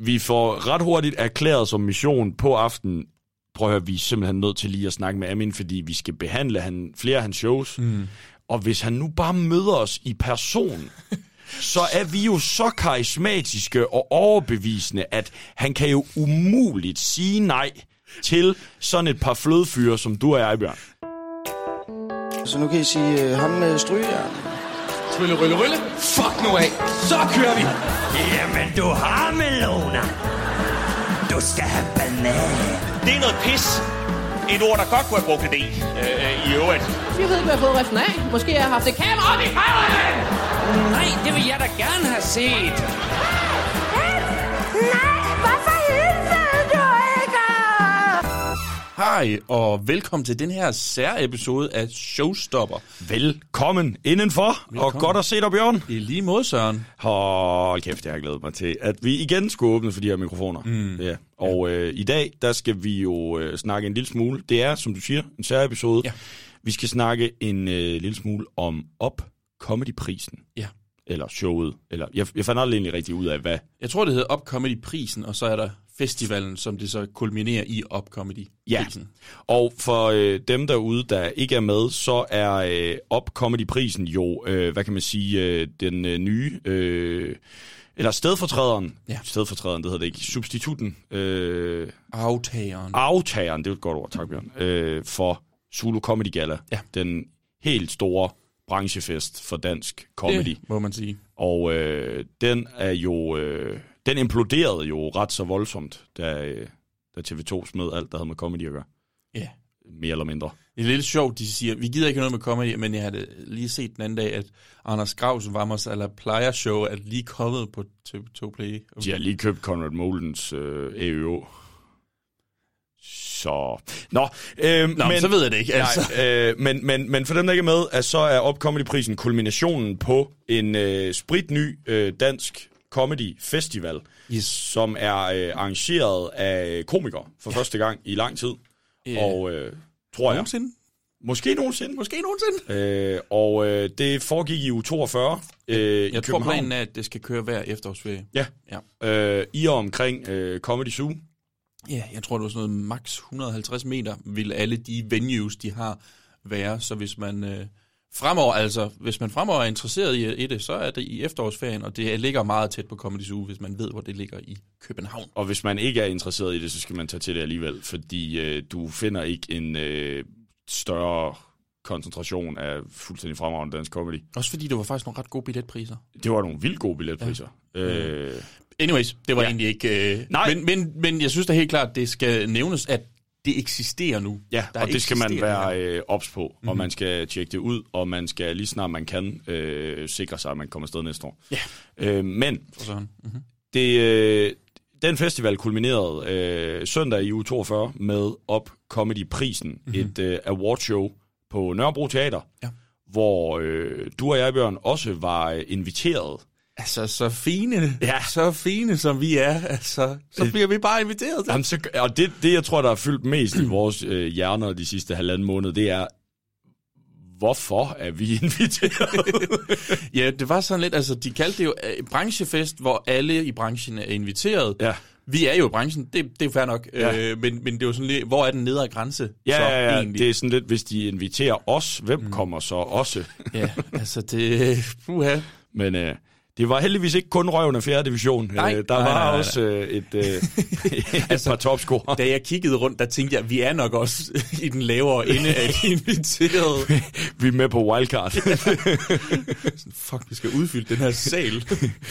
vi får ret hurtigt erklæret som mission på aften, prøv at høre, vi er simpelthen nødt til lige at snakke med Amin, fordi vi skal behandle han, flere af hans shows. Mm. Og hvis han nu bare møder os i person, så er vi jo så karismatiske og overbevisende, at han kan jo umuligt sige nej til sådan et par flødefyre, som du og jeg, Bjørn. Så nu kan I sige uh, ham med strygejern. Rylle, rylle, rylle. Fuck nu af. Så kører vi. Jamen, du har melona. Du skal have banan. Det er noget pis. Et ord, der godt kunne have brugt det øh, i øvrigt. Jeg ved ikke, hvad jeg har fået resten af. Måske jeg har haft et kamera op i røven! Nej, det vil jeg da gerne have set. Nej, Hej, og velkommen til den her særepisode af Showstopper. Velkommen indenfor, Velkommen. og godt at se dig, Bjørn. I lige mod, Søren. Hold kæft, jeg har glædet mig til, at vi igen skulle åbne for de her mikrofoner. Mm. Ja. Og øh, i dag, der skal vi jo øh, snakke en lille smule. Det er, som du siger, en særepisode. Ja. Vi skal snakke en øh, lille smule om Op Comedy-prisen. Ja. Eller showet. Eller, jeg, jeg fandt aldrig egentlig rigtig ud af, hvad. Jeg tror, det hedder Up Comedy-prisen, og så er der festivalen, som det så kulminerer i Up Comedy-prisen. Og for øh, dem derude, der ikke er med, så er øh, Op Comedy-prisen jo, øh, hvad kan man sige, øh, den øh, nye... Øh, eller stedfortræderen. Ja. Stedfortræderen, det hedder det ikke. Substitutten. Øh, Aftageren. aftageren, det er et godt ord, tak Bjørn, øh, for Zulu Comedy Gala. Ja. Den helt store branchefest for dansk comedy. Det må man sige. Og øh, den er jo... Øh, den imploderede jo ret så voldsomt, da, da TV2 smed alt, der havde med comedy at gøre. Ja. Mere eller mindre. Det er lidt sjovt, de siger, vi gider ikke noget med comedy, men jeg havde lige set den anden dag, at Anders Gravs Vamos eller Plejer Show er lige kommet på TV2 Play. De har lige købt Conrad Molens øh, EØO. Så... Nå, øh, Nå, men, så ved jeg det ikke. Altså. Nej, øh, men, men, men for dem, der ikke er med, at så er Up Comedy-prisen kulminationen på en øh, spritny øh, dansk comedy festival, Yes. som er øh, arrangeret af komikere for ja. første gang i lang tid. Ja. Og øh, tror jeg, Nogensinde? måske nogensinde. Måske nogensinde. Øh, og øh, det foregik i uge 42 øh, i Jeg tror, København. planen er, at det skal køre hver efterårsferie. Ja, Ja. øh, i og omkring øh, Comedy Zoo. Ja, jeg tror, det var sådan noget max 150 meter, vil alle de venues, de har, være. Så hvis man øh, fremover, altså, hvis man fremover er interesseret i, i det, så er det i efterårsferien, og det ligger meget tæt på Comedy Zoo, hvis man ved, hvor det ligger i København. Og hvis man ikke er interesseret i det, så skal man tage til det alligevel, fordi øh, du finder ikke en øh, større koncentration af fuldstændig fremragende dansk comedy. Også fordi det var faktisk nogle ret gode billetpriser. Det var nogle vildt gode billetpriser. Ja. Øh, Anyways, det var Ja. egentlig ikke... Øh, Nej. Men, men, men jeg synes da helt klart, det skal nævnes, at det eksisterer nu. ja, Der og det skal man være øh, ops på, mm-hmm. og man skal tjekke det ud, og man skal lige snart man kan øh, sikre sig, at man kommer afsted næste år. Ja. Øh, men. Mm-hmm. det, øh, den festival kulminerede øh, søndag i uge 42 med Op Comedy-prisen, Mhm. mm-hmm. et øh, awardshow på Nørrebro Teater, Ja. hvor øh, du og jeg, Bjørn, også var øh, inviteret. Altså, så fine, Ja. så fine som vi er, altså, så bliver vi bare inviteret til. Jamen, så, og det, det, jeg tror, der er fyldt mest i vores øh, hjerner de sidste halvanden måned, det er, hvorfor er vi inviteret? Ja, det var sådan lidt, altså, de kaldte det jo øh, branchefest, hvor alle i branchen er inviteret. ja. Vi er jo i branchen, det, det er fair nok, Ja. øh, men, men det er jo sådan lidt, hvor er den nedre grænse Ja, så ja, ja, egentlig? det er sådan lidt, hvis de inviterer os, hvem mm. kommer så også? Ja, altså det, puha. Men øh, det var heldigvis ikke kun røven af 4. division. Nej, øh, der nej, var nej, nej, også øh, et, øh, et altså, par topscorer. Da jeg kiggede rundt, der tænkte jeg, vi er nok også i den lavere ende af de inviterede. Vi er med på wildcard. Fuck, vi skal udfylde den her sal.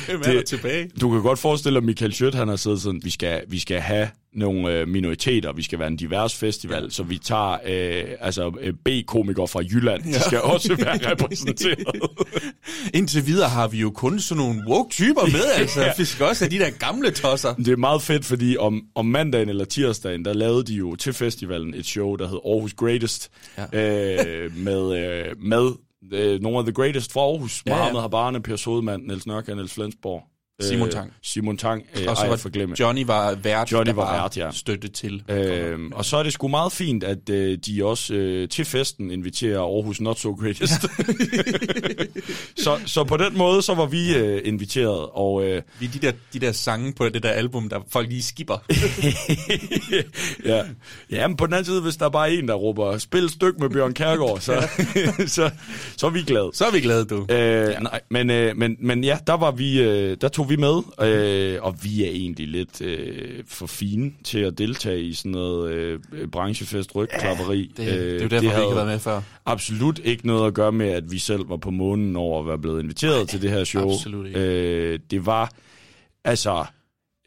Hvem er Det- der tilbage? Du kan godt forestille dig, at Michael Schødt, han har siddet sådan, vi skal, vi skal have nogle øh, minoriteter, vi skal være en divers festival, så vi tager øh, altså øh, B-komikere fra Jylland, ja. de skal også være repræsenteret. Indtil videre har vi jo kun sådan nogle woke typer med, altså. Ja. Vi skal også have de der gamle tosser. Det er meget fedt, fordi om, om mandagen eller tirsdagen, der lavede de jo til festivalen et show, der hed Aarhus Greatest, ja. øh, med, øh, med øh, nogle af the greatest fra Aarhus. Ja, Ja, ja. Mohammed Habane, Per Sodemann, Niels Nørke, Niels Flensborg. Simon Tang. Simon Tang, øh, Og så var forglemme. Johnny var vært, Johnny der var vært, ja. støtte til. Øhm, og så er det sgu meget fint, at øh, de også øh, til festen inviterer Aarhus Not So Greatest. så, så på den måde, så var vi øh, inviteret, og øh, Vi de der, de der sange på det der album, der folk lige skipper. ja. ja, men på den anden side, hvis der er bare en, der råber, spil et stykke med Bjørn Kærgaard, så, så, så er vi glade. Så er vi glade, du. Øh, ja. nej, men, øh, men, men ja, der var vi, øh, der tog vi med, øh, og vi er egentlig lidt øh, for fine til at deltage i sådan noget øh, branchefest rygklapperi. Det, det er jo derfor, vi ikke har været med før. absolut ikke noget at gøre med, at vi selv var på månen over at være blevet inviteret Nej, til det her show. absolut ikke. Øh, det var, altså,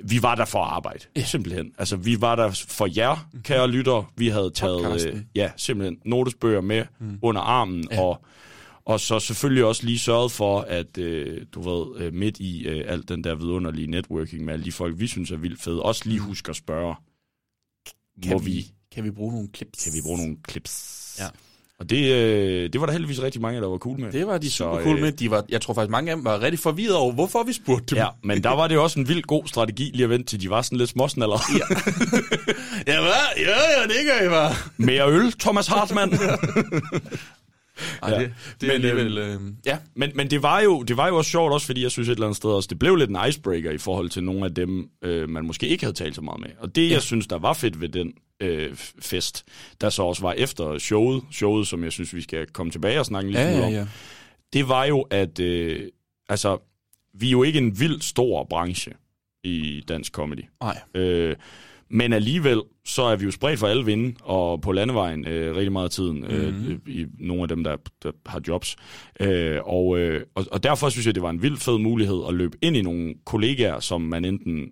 vi var der for at arbejde, ja. simpelthen. Altså, vi var der for jer, kære lytter. Vi havde taget, øh, ja, simpelthen notesbøger med mm. under armen, ja. og og så selvfølgelig også lige sørget for, at øh, du ved, øh, midt i øh, alt den der vidunderlige networking med alle de folk, vi synes er vildt fede, også lige husk at spørge, Kan må vi, vi, kan vi bruge nogle clips? kan vi bruge nogle clips? Ja. Og det, øh, det var der heldigvis rigtig mange, der var cool med. Det var de Så, super cool øh, med. De var, jeg tror faktisk, mange af dem var rigtig forvirret over, hvorfor vi spurgte dem. Ja, men der var det også en vild god strategi lige at vente til de var sådan lidt småsnaller. Ja. ja, hvad? Ja, ja, det gør I bare. Mere øl, Thomas Hartmann. Ej, Ja. det, det er Men, alligevel... Øh, ja, men, men det, var jo, det var jo også sjovt, også fordi jeg synes et eller andet sted også, det blev lidt en icebreaker i forhold til nogle af dem, øh, man måske ikke havde talt så meget med. Og det, ja. jeg synes, der var fedt ved den øh, fest, der så også var efter showet, showet, som jeg synes, vi skal komme tilbage og snakke lille ja, smule ja, om, ja. det var jo, at øh, altså, vi er jo ikke en vild stor branche i dansk comedy. Nej. Øh, men alligevel, så er vi jo spredt for alle vinde, og på landevejen øh, rigtig meget af tiden, øh, i nogle af dem, der, der har jobs. Øh, og, øh, og, og derfor synes jeg, det var en vild fed mulighed at løbe ind i nogle kollegaer, som man enten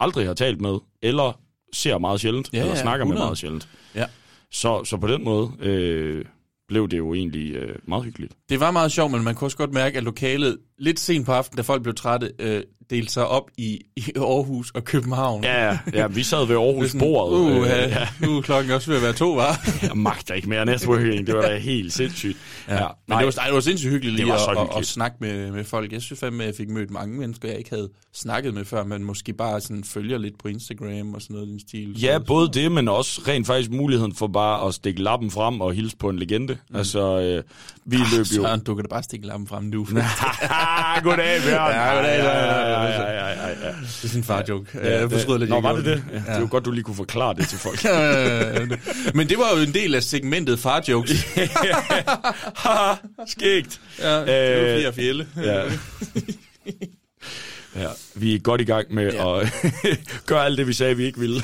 aldrig har talt med, eller ser meget sjældent, Ja, eller ja, snakker 100. med meget sjældent. Ja. Så, så på den måde øh, blev det jo egentlig øh, meget hyggeligt. Det var meget sjovt, men man kunne også godt mærke, at lokalet lidt sent på aftenen, da folk blev trætte, øh, delte sig op i, i Aarhus og København. Ja, ja, vi sad ved Aarhus Sådan, bordet. Uh, øh, ja. nu er klokken også ved at være to, var. Jeg magter ikke mere networking, det var da helt sindssygt. Ja, Ja, men det var, ej, det var sindssygt hyggeligt lige at, at, hyggeligt. at, snakke med, med folk. Jeg synes fandme, at jeg fik mødt mange mennesker, jeg ikke havde snakket med før, men måske bare sådan følger lidt på Instagram og sådan noget den stil. Ja, Så- både det, men også rent faktisk muligheden for bare at stikke lappen frem og hilse på en legende. Mm. Altså, øh, vi løb jo... Søren, du kan da bare stikke lampen frem nu. goddag, Bjørn. Ja, goddag, Ja, ja, ja, ja, ja, ja, ja, ja. Det er sådan en far-joke. Ja, jeg forstod det, lidt. Nå, var det det? Ja. Det er jo godt, du lige kunne forklare det til folk. Øh, Men det var jo en del af segmentet far-jokes. Haha, Skægt. Ja, det var Øh, flere fjelle. Ja. ja, vi er godt i gang med Ja. ja. at gøre alt det, vi sagde, vi ikke ville.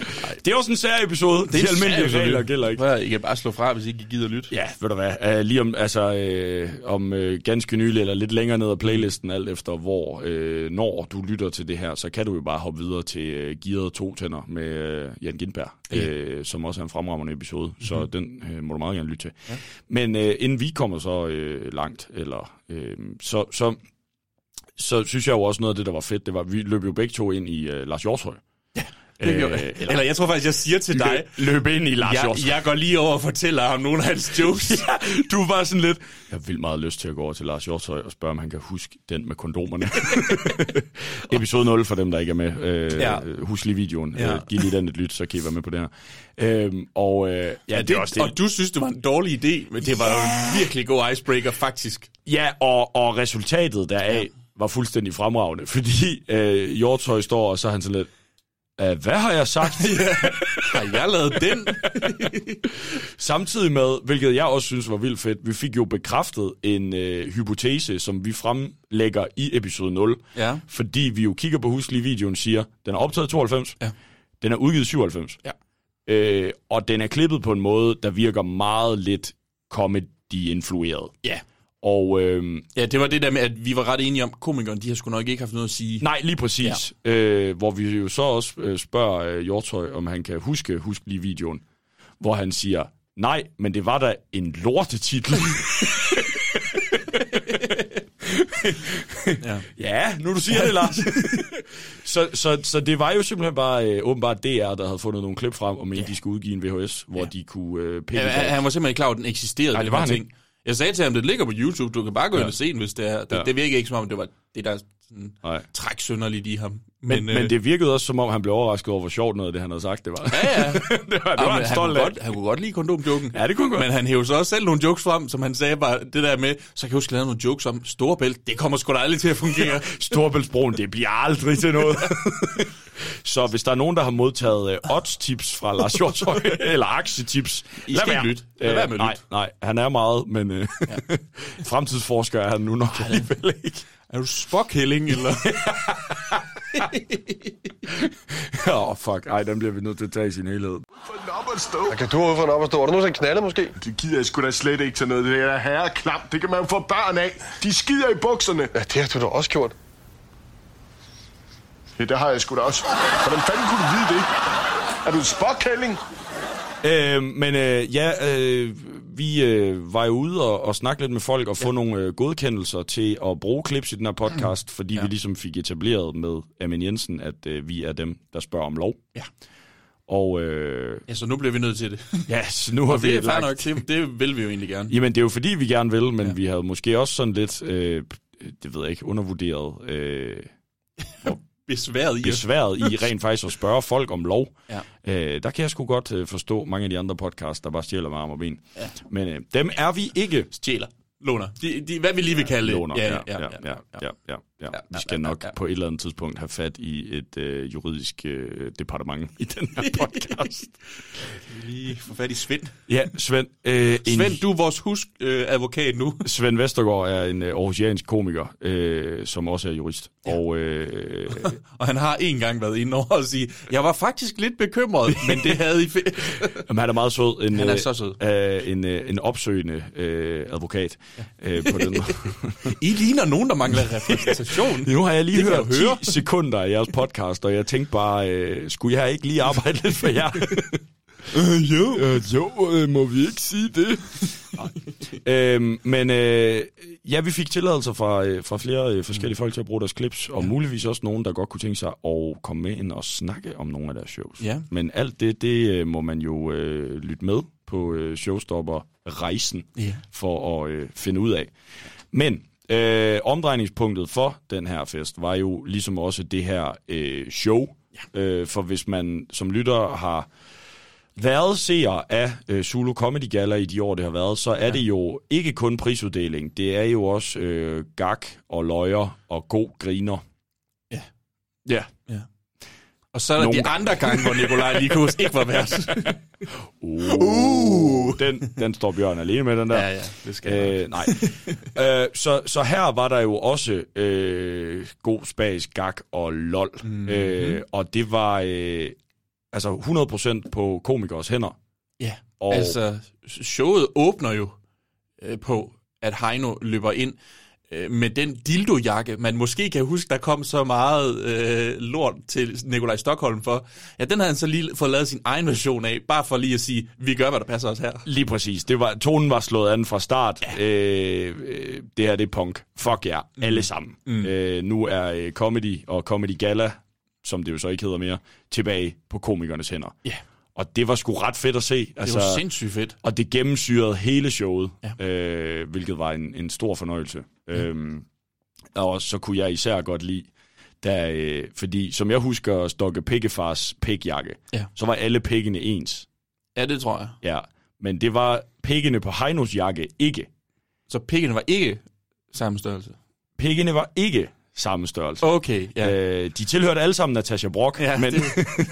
det er også en sær episode. Det er De almindelige regler gælder ikke. Prøv I kan bare slå fra, hvis ikke I gider lytte. Ja, ved du hvad, uh, lige om, altså, uh, om uh, ganske nylig, eller lidt længere ned ad playlisten, alt efter hvor, uh, når du lytter til det her, så kan du jo bare hoppe videre til uh, Gearet to tænder med uh, Jan Gindberg, Ja. uh, som også er en fremragende episode, mm-hmm. så den uh, må du meget gerne lytte til. Ja. Men uh, inden vi kommer så uh, langt, eller uh, så, så, så synes jeg jo også noget af det, der var fedt, det var, vi løb jo begge to ind i uh, Lars Hjortøj. Ja, Det jeg. eller, Eller jeg tror faktisk, jeg siger til dig, løb ind i Lars jeg, jeg går lige over og fortæller ham nogle af hans jokes. Ja, du var sådan lidt... Jeg har vildt meget lyst til at gå over til Lars Hjortøj og spørge, om han kan huske den med kondomerne. Episode 0 for dem, der ikke er med. Øh, Ja. ja. Husk lige videoen. Ja. Ja. Øh, giv lige den et lyt, så kan I være med på det her. Øhm, og øh, ja, Ja, det, er også det. Og du synes, det var en dårlig idé, men det var jo en virkelig god icebreaker, faktisk. Ja, og, og resultatet deraf ja. var fuldstændig fremragende, fordi øh, Hjortøj står, og så er han sådan lidt... "Øh, Hvad har jeg sagt? Har jeg lavet den? Samtidig med, hvilket jeg også synes var vildt fedt, vi fik jo bekræftet en øh, hypotese, som vi fremlægger i episode 0. Ja. Fordi vi jo kigger på huslige videoen siger, den er optaget i 92, Ja. den er udgivet i 97. Ja. Øh, og den er klippet på en måde, der virker meget lidt comedy-influeret. Ja. Og øh, Ja, det var det der med, at vi var ret enige om, komikeren, de har sgu nok ikke haft noget at sige. nej, lige præcis. Ja. Øh, hvor vi jo så også øh, spørger øh, Hjortøj, om han kan huske, huske lige videoen. Hvor han siger, nej, men det var da en lortetitel. Ja. Ja, nu du siger det, Lars. så, så, så det var jo simpelthen bare øh, åbenbart DR, der havde fundet nogle klip frem, og mente, ja. de skulle udgive en VHS, hvor ja. de kunne øh, pille Ja, han, var simpelthen ikke klar over, at den eksisterede. Nej, det var han ting. Jeg sagde til ham, det ligger på YouTube, du kan bare gå Ja. ind og se den, hvis det er. Det, Ja. det virker ikke som om, det var det, der sådan, Nej. træk sønderligt i ham. Men, men, øh, men det virkede også, som om han blev overrasket over, hvor sjovt noget af det, han havde sagt, det var. Ja, ja. det var, det var Jamen, han han, kunne godt, han kunne godt lide kondomjoken. Ja, det kunne godt. Men han hævde så også selv nogle jokes frem, som han sagde bare, det der med, så kan jeg huske, at nogle jokes om Storebælt, det kommer sgu da aldrig til at fungere. Storbæltsbroen, det bliver aldrig til noget. så hvis der er nogen, der har modtaget uh, odds-tips fra Lars Hjortøj, eller aktietips, I skal ikke lytte. Lad Øh, være med at nej, nej, han er meget, men ja. fremtidsforsker er han nu nok alligevel ikke. Er du spokhælling, eller? Åh, oh, fuck. Ej, den bliver vi nødt til at tage i sin helhed. Jeg kan du ud for en op at stå. Har du nogensinde knaldet måske? Det gider jeg sgu da slet ikke til noget. Det er herre klam. Det kan man få børn af. De skider i bukserne. Ja, det har du da også gjort. Ja, det har jeg sgu da også. Hvordan fanden kunne du vide det? Er du en spokkælling? Øh, men øh, ja, øh, vi øh, var jo ude og, og snakke lidt med folk og få ja. nogle øh, godkendelser til at bruge clips i den her podcast, fordi ja. vi ligesom fik etableret med Amin Jensen, at øh, vi er dem, der spørger om lov. Ja. Og øh, ja, så nu bliver vi nødt til det. ja, så nu har vi det er lagt... nok, det, det vil vi jo egentlig gerne. Jamen, det er jo fordi, vi gerne vil, men ja. vi havde måske også sådan lidt, øh, det ved jeg ikke, undervurderet øh, Besværet i. besværet i rent faktisk at spørge folk om lov. Ja. Øh, der kan jeg sgu godt øh, forstå mange af de andre podcasts, der bare stjæler med arm og ben. Ja. Men øh, dem er vi ikke. Stjæler. Låner. De, de, hvad vi lige vil kalde det. Låner. Ja, ja, ja, ja, ja, ja, ja. Vi skal ja, nok ja. på et eller andet tidspunkt have fat i et øh, juridisk øh, departement i den her podcast. Lige få fat i Svend. ja, Svend. Øh, en, Svend, du er vores husk-advokat øh, advokat nu. Svend Vestergaard er en øh, aarhusiansk komiker, øh, som også er jurist. Ja. Og øh, Og han har en gang været inde over og sige, jeg var faktisk lidt bekymret, men det havde I fe- Jamen, han er meget sød. En, Han er øh, så sød. Øh, en, øh, en opsøgende øh, advokat ja. øh, på den måde. I ligner nogen, der mangler repræsentation. Nu har jeg lige Det hørt jeg 10 høre. sekunder af jeres podcast, og jeg tænkte bare, øh, skulle jeg ikke lige arbejde lidt for jer? øh, jo. Øh, jo, øh, må vi ikke sige det? øhm, men øh, ja, vi fik tilladelser fra, øh, fra flere øh, forskellige folk til at bruge deres clips, og muligvis også nogen, der godt kunne tænke sig at komme med ind og snakke om nogle af deres shows. Ja. Men alt det, det øh, må man jo øh, lytte med på øh, Showstopper-rejsen Ja. for at øh, finde ud af. Men øh, omdrejningspunktet for den her fest var jo ligesom også det her øh, show. Ja. Øh, for hvis man som lytter har været seer af øh, Zulu Comedy Gala i de år, det har været, så er ja. det jo ikke kun prisuddeling. Det er jo også øh, gak og løjer og god griner. Ja. Ja. Og så er der Nogle de andre gange, hvor Nikolaj Likus ikke var vært. Uh, den, den står Bjørn alene med, den der. Ja, ja, det skal øh, Nej. øh, så, så her var der jo også øh, god spas, gak og lol. Mm-hmm. Øh, og det var øh, altså 100% på komikers hænder. Ja, Og- altså showet åbner jo øh, på, at Heino løber ind med den dildojakke, man måske kan huske, der kom så meget øh, lort til Nikolaj Stockholm for. Ja, den havde han så lige fået lavet sin egen version af, bare for lige at sige, vi gør, hvad der passer os her. Lige præcis. Det var, tonen var slået an fra start. Ja. Øh, øh, det her det er punk. Fuck jer. Mm. Alle sammen. Mm. Øh, nu er øh, comedy og comedy gala, som det jo så ikke hedder mere, tilbage på komikernes hænder. Ja. Og det var sgu ret fedt at se. Det altså, var sindssygt fedt. Og det gennemsyrede hele showet, Ja. øh, hvilket var en, en stor fornøjelse. Ja. Øhm, og så kunne jeg især godt lide, da, øh, fordi som jeg husker Stokke Pikkefars pikjakke, Ja. så var alle pikkene ens. Ja, det tror jeg. Ja, men det var pikkene på Heinos jakke ikke. Så pikkene var ikke samme størrelse. Pikkene var ikke samme størrelse. Okay, ja. Øh, de tilhørte alle sammen Natasha Brock, Ja, men det-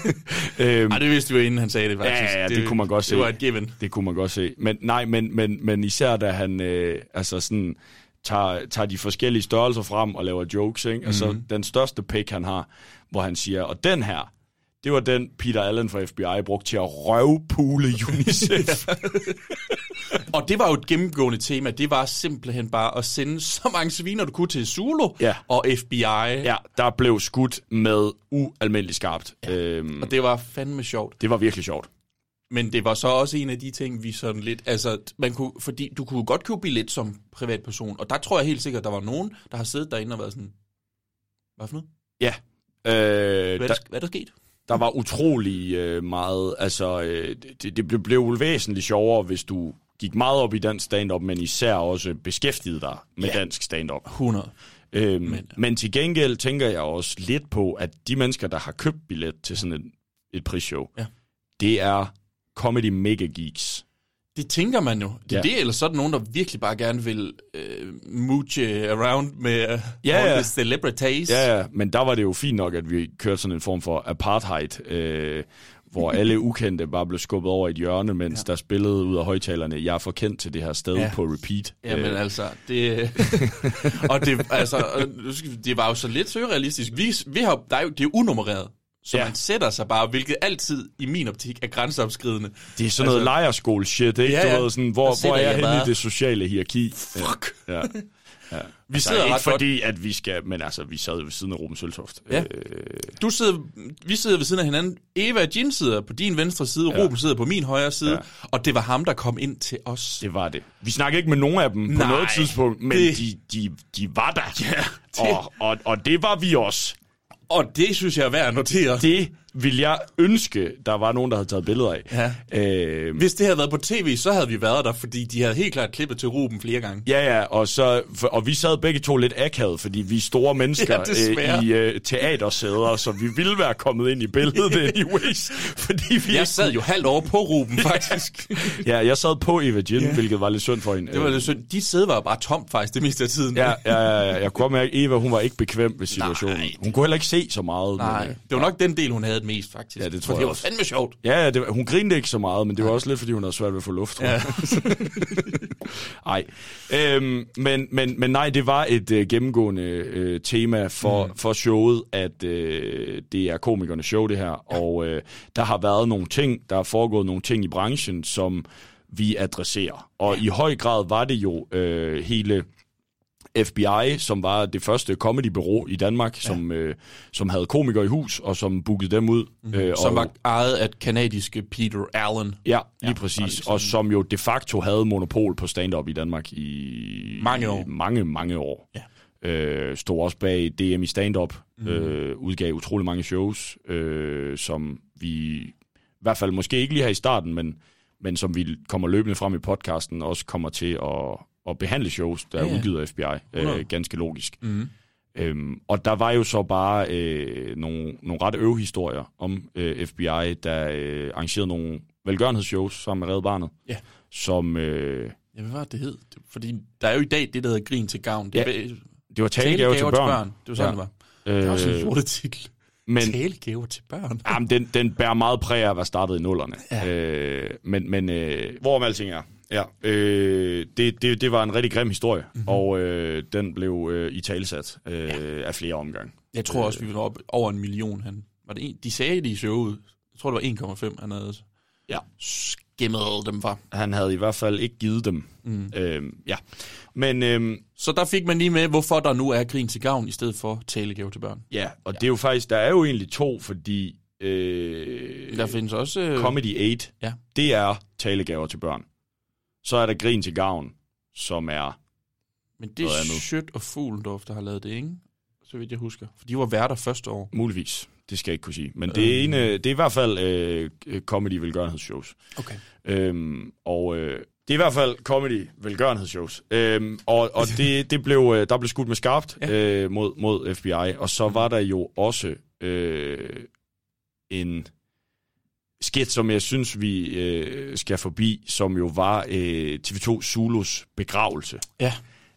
øhm, Ej, det vidste vi jo, inden han sagde det faktisk. Ja, ja, det kunne man godt se. Det var et given. Det kunne man godt se. Men nej, men, men, men især da han øh, altså sådan, tager, tager de forskellige størrelser frem og laver jokes. Ikke? Altså Mhm. den største pick, han har, hvor han siger, og den her, det var den Peter Allen fra FBI brugte til at røvpule UNICEF. Og det var jo et gennemgående tema. Det var simpelthen bare at sende så mange sviner, du kunne til Zulu Ja. og FBI. ja, der blev skudt med ualmindeligt skarpt. Ja. Øhm, Og det var fandme sjovt. det var virkelig sjovt. Men det var så også en af de ting, vi sådan lidt... Altså, man kunne, fordi du kunne godt købe billet som privatperson. Og der tror jeg helt sikkert, der var nogen, der har siddet derinde og været sådan... Hvad for noget? Ja. Øh, Hvad er, der, der, hvad er der sket? Der var utrolig øh, meget, altså øh, det, det blev, blev væsentligt sjovere, hvis du gik meget op i dansk stand-up, men især også beskæftigede dig med Ja. dansk stand-up. 100. Øhm, men, men til gengæld tænker jeg også lidt på, at de mennesker, der har købt billet til sådan et, et prisshow, Ja. det er comedy mega geeks. Det tænker man jo. Det er Ja. det, eller så er der nogen, der virkelig bare gerne vil øh, mooche around med uh, Ja, ja. celebrities. Ja, ja, men der var det jo fint nok, at vi kørte sådan en form for apartheid, øh, hvor alle ukendte bare blev skubbet over et hjørne, mens ja. der spillede ud af højtalerne, jeg er for kendt til det her sted Ja. på repeat. Jamen Øh, altså, det... og det, altså, det var jo så lidt surrealistisk. Vi, vi har, der er jo, det er jo unummereret. Så ja. Man sætter sig bare, hvilket altid i min optik er grænseopskridende. det er sådan noget altså- lejerskole shit, ikke? Ja, Du ja. ved, sådan, hvor, hvor er jeg henne i det sociale hierarki? Fuck. Ja. ja. ja. Vi Altså, sidder ikke ret godt. fordi, at vi skal, men altså, vi sad ved siden af Ruben Søltoft. Ja. Øh, Du sidder, vi sidder ved siden af hinanden. Eva og Jin sidder på din venstre side, ja. Ruben sidder på min højre side, ja. Og det var ham, der kom ind til os. det var det. Vi snakkede ikke med nogen af dem på Nej, noget tidspunkt, men det- de, de, de var der. Ja, det- Og, og, og det var vi også. Og det synes jeg er værd at notere. Det vil jeg ønske, der var nogen, der havde taget billeder af. Ja. Øh, Hvis det havde været på tv, så havde vi været der, fordi de havde helt klart klippet til Ruben flere gange. Ja, ja, og, så, og vi sad begge to lidt akavet, fordi vi er store mennesker Ja, øh, i øh, teatersæder, så vi ville være kommet ind i billedet anyways, fordi vi Jeg sad jo halvt over på Ruben, faktisk. Ja, jeg sad på Eva Jin, ja. hvilket var lidt synd for hende. det var lidt synd. Dit sæde var bare tomt, faktisk, det meste af tiden. Ja, ja, ja, ja, jeg kunne mærke, Eva, hun var ikke bekvem ved situationen. Nej. Hun kunne heller ikke se så meget. Nej, Men, øh, det var nok den del, hun havde mest, faktisk. Ja, det tror For jeg det var også. fandme sjovt. Ja, ja, det, var- hun grinede ikke så meget, men det var også lidt, fordi hun havde svært ved at få luft, tror jeg. Ej. Øhm, men, men, men nej, det var et øh, gennemgående øh, tema for, mm. for showet, at øh, det er komikernes show, det her. Ja. Og øh, der har været nogle ting, der er foregået nogle ting i branchen, som vi adresserer. Og ja. i høj grad var det jo øh, hele FBI, som var det første comedybureau i Danmark, ja. som, øh, som havde komikere i hus, og som bookede dem ud. Mm. Øh, Som og, var ejet af kanadiske Peter Allen. Ja, lige Ja, præcis. Og som jo de facto havde monopol på stand-up i Danmark i Mange år. i mange, mange år. Ja. Øh, stod også bag DM i stand-up, mm. øh, udgav utrolig mange shows, øh, som vi i hvert fald måske ikke lige her i starten, men, men som vi kommer løbende frem i podcasten, også kommer til at, at behandle shows, der er Ja, ja. udgivet af FBI. 100. Øh, ganske logisk. Mm. Øhm, og der var jo så bare øh, nogle, nogle ret øve historier om øh, FBI, der øh, arrangerede nogle velgørenhedsshows sammen med Red Barnet, Ja. som øh, Ja, hvad var det, det hed? Fordi der er jo i dag det, der hedder Grin til gavn. Det er Ja, det var talegaver til børn. Det var sådan, Ja. det var. Det var også en Øh, lortet titel. men Talegaver til børn. jamen, den, den bærer meget præg af at være startet i nullerne. Ja. Øh, men men øh, hvorom alting er, ja, øh, det, det, det var en rigtig grim historie, Mhm. mm-hmm. og øh, den blev øh, i talsat øh, ja. af flere omgange. Jeg tror også, vi var op over en million. Han, var det en, de sagde det i showet. Jeg tror, det var 1,5, han havde Ja. skimmet dem fra. Han havde i hvert fald ikke givet dem. Mm. Øh, ja. Men øh, Så der fik man lige med, hvorfor der nu er grin til gavn, i stedet for talegave til børn. Ja, og ja. det er jo faktisk, der er jo egentlig to, fordi øh, Der findes også... Øh, Comedy Aid, Ja. det er talegaver til børn. Så er der Grin til Gavn, som er, men det er. Schødt og Fuglendorf, der har lavet det, ikke? Så vidt jeg husker. For de var værter første år. muligvis, det skal jeg ikke kunne sige, men det er, en, øh, det er i hvert fald øh, comedy velgørenhedsshows. Okay. Øhm, og øh, det er i hvert fald comedy velgørenhedsshows. Øhm, og og det, det blev, øh, der blev skudt med skarpt Ja. øh, mod, mod FBI, og så var der jo også øh, en skit, som jeg synes, vi øh, skal forbi, som jo var øh, TV2 Zulus begravelse. Ja.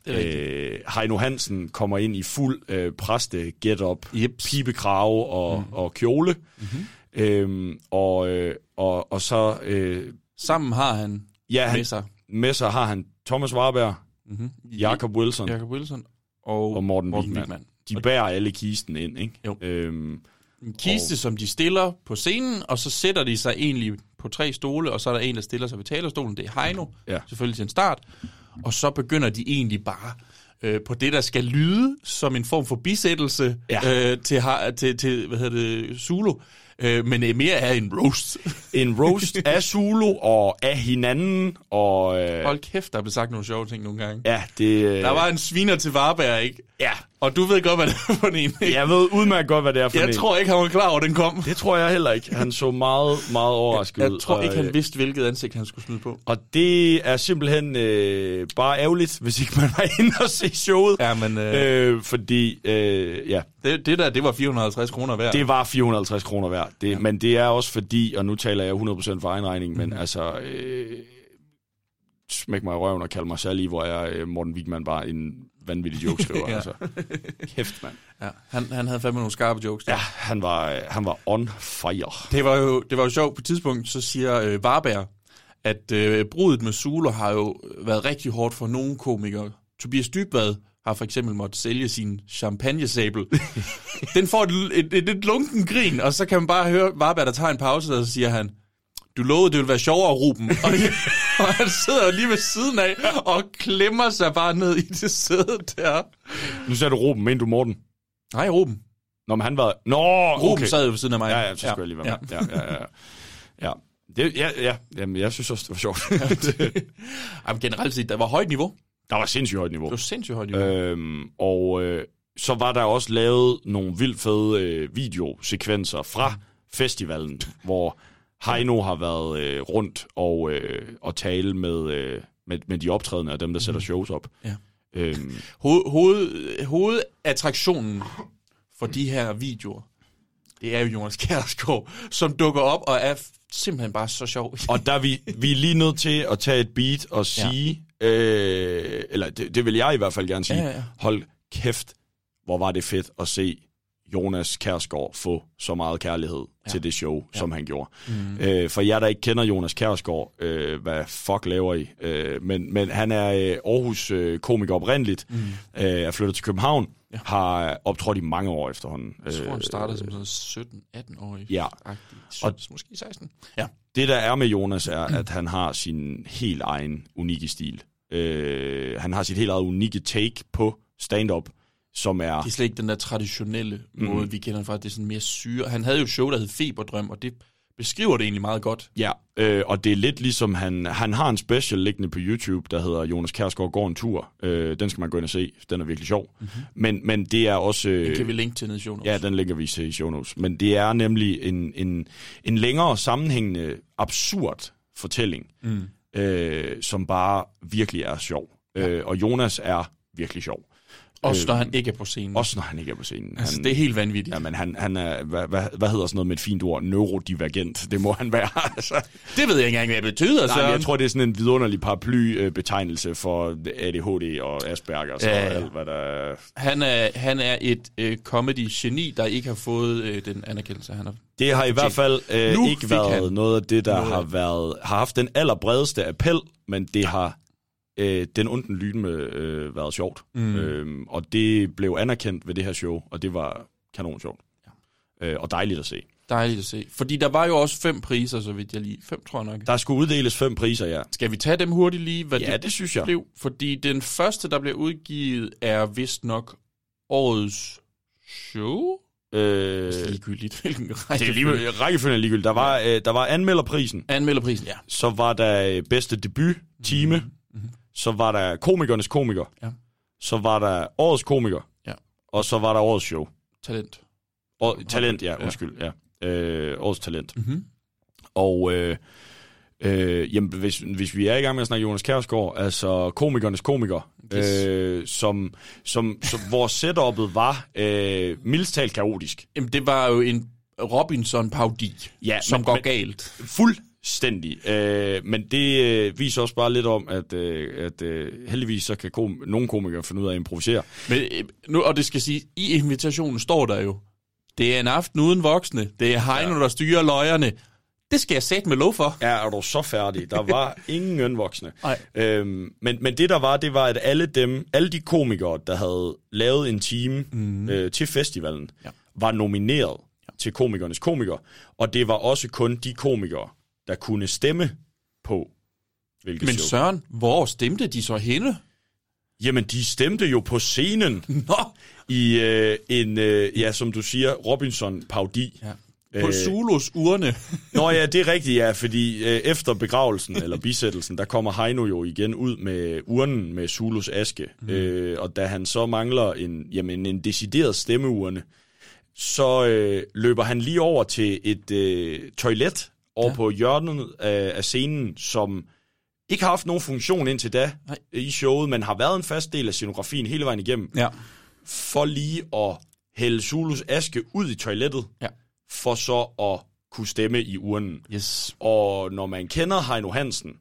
Øh, Heino Hansen kommer ind i fuld øh, præste get-up, pibekrave og, mm. og kjole. Mm-hmm. Øhm, og, øh, og, og så øh, Sammen har han ja, han, med sig med sig har han Thomas Warberg, mm-hmm. Jakob Wilson Jacob Wilson og, og Morten, Morten. Wigman. De bærer alle kisten ind, ikke? Jo. Øhm, En kiste, Og- som de stiller på scenen, og så sætter de sig egentlig på tre stole, og så er der en, der stiller sig ved talerstolen. Det er Heino, Ja. selvfølgelig til en start. Og så begynder de egentlig bare øh, på det, der skal lyde som en form for bisættelse Ja. øh, til, til, til, hvad hedder det, Zulu. øh, men mere er en roast. En roast af Zulu og af hinanden, og... Øh, Hold kæft, der blev sagt nogle sjove ting nogle gange. ja, det... Øh, Der var en sviner til Varberg, ikke? Ja, Og du ved godt, hvad det er for en, ikke? jeg ved udmærket godt, hvad det er for Jeg en. tror ikke, han var klar over, at den kom. Det tror jeg heller ikke. Han så meget, meget overrasket ud. Jeg tror og, ikke, øh, han vidste, hvilket ansigt han skulle smide på. Og det er simpelthen øh, bare ærgerligt, hvis ikke man var inde og se showet. Ja, men øh, Øh, fordi, øh, ja, det, det der, det var 450 kroner værd. det var 450 kroner værd. Det, ja. Men det er også fordi, og nu taler jeg 100% for egen regning, men altså, øh, smæk mig i røven og kald mig særlig, hvor jeg øh, Morten Wigman bare en vanvittig jokeskriver. Ja. altså. Kæft, mand. Ja, han, han havde fandme nogle skarpe jokes. Der. Ja, han var, han var on fire. Det var jo, det var jo sjovt. På et tidspunkt, så siger øh, Varberg, at øh, brudet med Zulu har jo været rigtig hårdt for nogle komikere. Tobias Dybvad har for eksempel måttet sælge sin champagnesabel. Den får et, et, et, et lunken grin, og så kan man bare høre Varberg, der tager en pause, og så siger han, du lovede, det ville være sjovere, Ruben. Og, og han sidder lige ved siden af og klemmer sig bare ned i det sæde der. Nu sagde du Ruben, men du Morten? Nej, Ruben. Nå, men han var... Nå, Ruben okay. sad jo ved siden af mig. Ja, ja, så skulle jeg lige være med. Ja, ja, ja. ja. ja. Det, ja, ja. Jamen, jeg synes også, det var sjovt. Jamen, generelt set, der var højt niveau. der var sindssygt højt niveau. Det var sindssygt højt niveau. Øhm, og øh, så var der også lavet nogle vildt fede øh, videosekvenser fra festivalen, hvor Heino har været øh, rundt og, øh, og tale med, øh, med, med de optrædende og dem, der sætter shows op. Ja. Øhm, Hoved, hoved, hovedattraktionen for de her videoer, det er jo Jonas Kjærsgaard, som dukker op og er simpelthen bare så sjov. og der er vi, vi er lige nødt til at tage et beat og sige, ja. øh, eller det, det vil jeg i hvert fald gerne sige, Ja, ja, ja. hold kæft, hvor var det fedt at se Jonas Kærsgaard få så meget kærlighed ja. til det show, ja. som han gjorde. Mm. Øh, for jer, der ikke kender Jonas Kærsgaard, øh, hvad fuck laver I? Øh, men, men han er øh, Aarhus øh, komiker oprindeligt, mm. øh, er flyttet til København, ja. har optrådt i mange år efterhånden. Jeg tror, han startede som sådan 17-18 år. Ja. Og måske 16. Ja. Det, der er med Jonas, er, at han har sin helt egen unikke stil. Øh, han har sit helt eget unikke take på stand-up, som er... Det er slet ikke den der traditionelle mm. måde, vi kender fra. Det er sådan mere syre. Han havde jo et show, der hed Feberdrøm, og det beskriver det egentlig meget godt. Ja, øh, og det er lidt ligesom, han, han har en special liggende på YouTube, der hedder Jonas Kærsgaard går en tur. Øh, den skal man gå ind og se, den er virkelig sjov. Mm-hmm. Men, men det er også... Øh, Den kan vi linke til nede i show notes. Ja, den lægger vi til i show notes. Men det er nemlig en, en, en længere sammenhængende, absurd fortælling, mm. øh, som bare virkelig er sjov. Ja. Øh, og Jonas er virkelig sjov. Også Øh, når han ikke er på scenen. Også når han ikke er på scenen. altså, han, det er helt vanvittigt. Ja, men han, han er, hvad, hvad, hvad hedder sådan noget med et fint ord? Neurodivergent. Det må han være. altså. Det ved jeg ikke engang, hvad det betyder. Nej, men jeg tror, det er sådan en vidunderlig paraply-betegnelse for ADHD og Asperger. Så Ja, ja, alt, hvad der... Han er, han er et øh, comedy-geni, der ikke har fået øh, den anerkendelse, han har. Det har i hvert fald øh, Nu ikke været han noget af det, der noget har, været, har haft den allerbredeste appel, men det har øh, den onden lyden med øh, været sjovt. Mm. Øhm, og det blev anerkendt ved det her show, og det var kanon sjovt. Ja. Øh, og dejligt at se. Dejligt at se. Fordi der var jo også fem priser, så vidt jeg lige... Fem, tror jeg nok. Der skulle uddeles fem priser, ja. Skal vi tage dem hurtigt lige, hvad Ja, det synes jeg. blev? Fordi den første, der blev udgivet, er vist nok årets show. Øh, Det er ligegyldigt, hvilken det er rækkefølge. lige, rækkefølgen er ligegyldigt. Der var, øh, der var anmelderprisen, Anmelderprisen, ja. så var der øh, bedste debut, time, mm-hmm. Så var der komikernes komiker, Ja. så var der årets komiker, Ja. og så var der årets show. Talent. Og, talent, ja, Ja. undskyld. Ja. Øh, årets talent. Mhm. Og øh, øh, jamen, hvis, hvis vi er i gang med at snakke Jonas Kjærsgaard, altså komikernes komiker, Yes. øh, som, som, som, hvor setup'et var øh, mildest talt kaotisk. Jamen, det var jo en Robinson-paudi, Ja, som men- går men- galt. Fuldstændig. Øh, men det øh, viser også bare lidt om, at, øh, at øh, heldigvis så kan kom- nogle komikere finde ud af at improvisere. Men øh, nu, og det skal sige, i invitationen står der jo, det er en aften uden voksne, det er Heino, ja. der styrer løjerne. Det skal jeg sætte med lov for. Ja, er du så færdig? Der var ingen voksne. Nej. Øhm, men, men det der var, det var, at alle dem, alle de komikere, der havde lavet en team mm. øh, til festivalen, Ja. var nomineret ja. til komikernes komiker. Og det var også kun de komikere, der kunne stemme på, hvilket Men show. Søren, hvor stemte de så henne? Jamen, de stemte jo på scenen Nå! i øh, en, øh, ja, som du siger, Robinson-paudi. Ja. På Øh, Zulos urne. Nå ja, det er rigtigt, ja, fordi øh, efter begravelsen, eller bisættelsen, der kommer Heino jo igen ud med urnen med Zulus aske. Mm. Øh, og da han så mangler en, jamen, en decideret stemmeurne, så øh, løber han lige over til et øh, toilet over ja. på hjørnet af, af scenen, som ikke har haft nogen funktion indtil da Nej. i showet, men har været en fast del af scenografien hele vejen igennem, Ja. for lige at hælde Zulus aske ud i toilettet, Ja. for så at kunne stemme i urnen. Yes. Og når man kender Heino Hansen,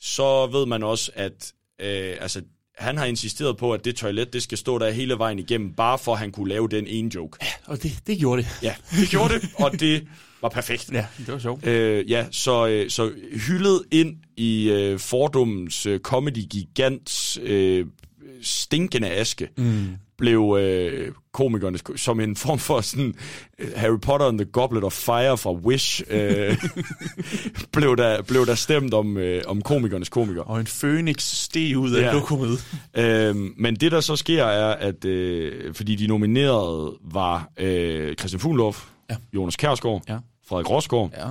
så ved man også, at øh, altså, han har insisteret på, at det toilet, det skal stå der hele vejen igennem, bare for at han kunne lave den ene joke. Og det, det gjorde det. Ja, det gjorde det, og det var perfekt. Ja, det var sjovt. Øh, ja, så, øh, så hyldet ind i øh, fordommens øh, comedy-gigants øh, stinkende aske, mm. Blev øh, komikerne som en form for sådan øh, Harry Potter and the Goblet of Fire fra Wish, øh, blev, der, blev der stemt om, øh, om komikernes komiker. Og en phoenix steg ud af Ja. lokummet. Øhm, men det, der så sker, er, at øh, fordi de nominerede var øh, Christian Fuglendorf, Ja. Jonas Kjærsgaard, Ja. Frederik Rosgaard Ja.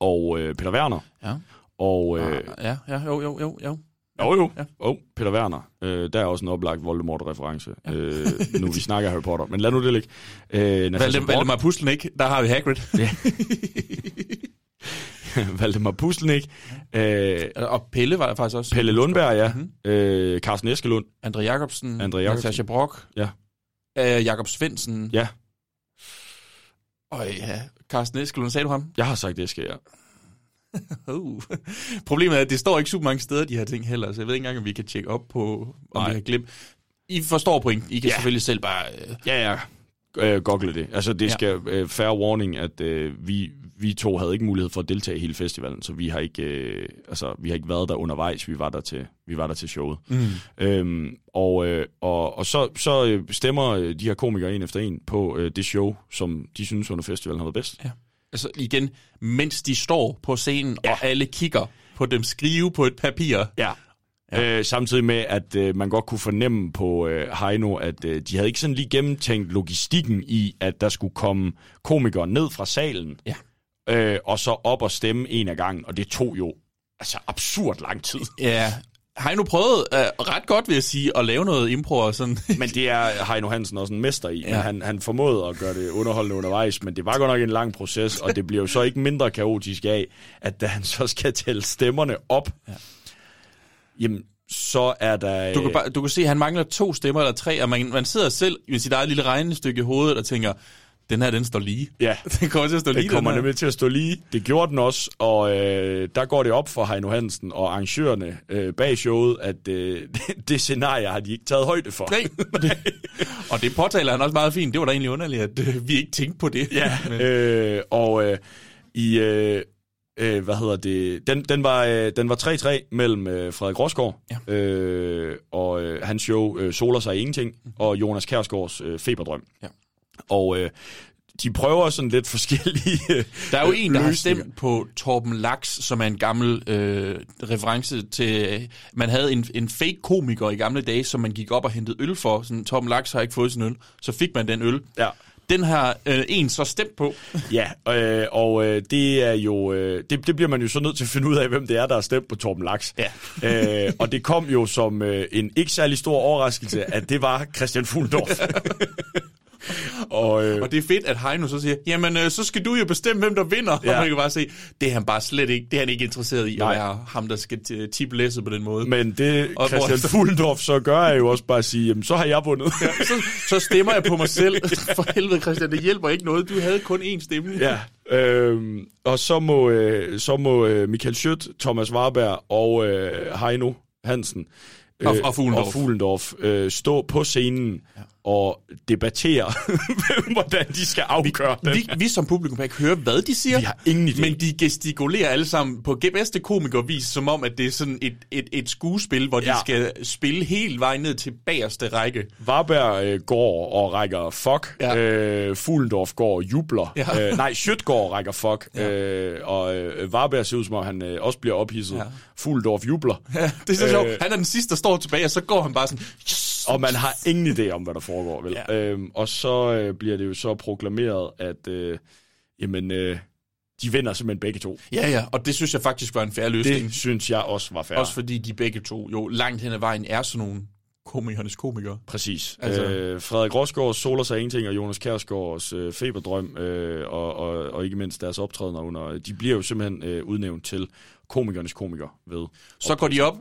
og øh, Peter Werner. Ja. Og øh, Ja, ja, jo, jo, jo, jo. Jo, jo, Ja. oh, Peter Werner. Øh, der er også en oplagt Voldemort-reference, ja. øh, nu vi snakker Harry Potter. Men lad nu det ligge. Øh, Natasha Valdemar, ikke, der har vi Hagrid. Ja. Valdemar Puslenik, øh, Og Pelle var der faktisk også. Pelle Lundberg, ja. Mhm. Mm-hmm. Øh, Carsten Eskelund, Andre Jacobsen. Andre Jacobsen. Natasha Brock. Ja. Øh, Jakob Svendsen. ja. Og ja, Carsten Eskelund, sagde du ham? Jeg har sagt Eske, ja. Uh. Problemet er, at det står ikke super mange steder, de her ting heller, så jeg ved ikke engang, om vi kan tjekke op på, om Nej. vi har glemt. I forstår point. I kan Ja. selvfølgelig selv bare... Øh, Ja, ja. Øh, google det. Altså, det Ja. skal øh, fair warning, at øh, vi, vi to havde ikke mulighed for at deltage i hele festivalen, så vi har ikke, øh, altså, vi har ikke været der undervejs. Vi var der til, vi var der til showet. Mm. Øhm, og, øh, og, og så, så øh, stemmer øh, de her komikere en efter en på øh, det show, som de synes under festivalen har været bedst. ja. Altså igen, mens de står på scenen, ja. og alle kigger på dem skrive på et papir. Ja. Ja. Øh, samtidig med, at øh, man godt kunne fornemme på øh, Heino, at øh, de havde ikke sådan lige gennemtænkt logistikken i, at der skulle komme komikere ned fra salen, Ja. øh, og så op og stemme en af gangen, og det tog jo altså absurd lang tid. Ja, har I nu prøvet uh, ret godt, vil jeg sige, at lave noget impro og sådan? Men det er Heino Hansen også en mester i. Ja. Han, han formåede at gøre det underholdende undervejs, men det var godt nok en lang proces, og det bliver jo så ikke mindre kaotisk af, at da han så skal tælle stemmerne op, ja. jamen, så er der... Du kan, bare, du kan se, at han mangler to stemmer eller tre, og man, man sidder selv i sit eget lille regnestykke i hovedet og tænker, den her, den står lige. Ja. Den kommer til at stå lige, Det kommer den nemlig til at stå lige. Det gjorde den også, og øh, der går det op for Heino Hansen og arrangørerne øh, bag showet, at øh, det, det scenarie har de ikke taget højde for. Nej. og det påtaler han også meget fint. Det var da egentlig underligt, at øh, vi ikke tænkte på det. Ja, Men, øh, og øh, i... Øh, øh, hvad hedder det? Den, den var øh, den var 3-3 mellem øh, Frederik Rosgaard Ja. øh, og øh, hans show øh, Soler sig ingenting og Jonas Kærsgaards øh, Feberdrøm. Ja. Og øh, de prøver sådan lidt forskellige der er jo en, der har stemt på Torben Laks, som er en gammel øh, reference til... Man havde en, en fake komiker i gamle dage, som man gik op og hentede øl for. Sådan, Torben Laks har ikke fået sin øl. Så fik man den øl. Ja. Den har øh, en så stemt på. Ja, øh, og øh, det er jo øh, det, det bliver man jo så nødt til at finde ud af, hvem det er, der har stemt på Torben Laks. Ja. øh, og det kom jo som øh, en ikke særlig stor overraskelse, at det var Christian Fuglendorf. og, øh, Og det er fedt, at Heino så siger, jamen øh, så skal du jo bestemme, hvem der vinder. Ja. Og man kan bare se, det er han bare slet ikke, det er han ikke interesseret i, Nej. at være ham, der skal t- tippe læsset på den måde. men det Og Christian hvorefter- Fuglendorf så gør, er jo også bare at sige, jamen så har jeg vundet. Ja, så, så stemmer jeg på mig selv. For helvede, Christian, det hjælper ikke noget. Du havde kun én stemme. Ja, øhm, og så må, øh, så må øh, Michael Schødt, Thomas Warberg og øh, Heino Hansen øh, Og- og Fuglendorf. og Fuglendorf øh, stå på scenen ja. og debattere, hvordan de skal afgøre det. Vi, vi som publikum kan ikke høre, hvad de siger. Vi har ingen idé. Men de gestikulerer alle sammen på bedste komikervis, som om, at det er sådan et, et, et skuespil, hvor de Ja. skal spille helt vejen ned til bagerste række. Varberg øh, går og rækker fuck. Ja. Øh, Fuglendorf går og jubler. Ja. Øh, nej, Schødt går og rækker fuck. Ja. Øh, og øh, Varberg ser ud som om, han øh, også bliver ophidset. Ja. Fuglendorf jubler. Ja, det er så sjovt. Øh. Han er den sidste, der står tilbage, og så går han bare sådan... Yes! Og man har ingen idé om, hvad der foregår, vel? Ja. Øhm, og så øh, bliver det jo så proklameret, at, øh, jamen, øh, de vinder simpelthen begge to. Ja, ja, og det synes jeg faktisk var en færre løsning. Det synes jeg også var fair. Også fordi de begge to jo langt hen ad vejen er sådan nogle komikernes komikere. Præcis. Altså-. Øh, Frederik Rosgaard soler sig ingenting, og Jonas Kjærsgaards øh, feberdrøm, øh, og, og, og ikke mindst deres optrædener under, de bliver jo simpelthen øh, udnævnt til komikernes komiker ved. Så går de op,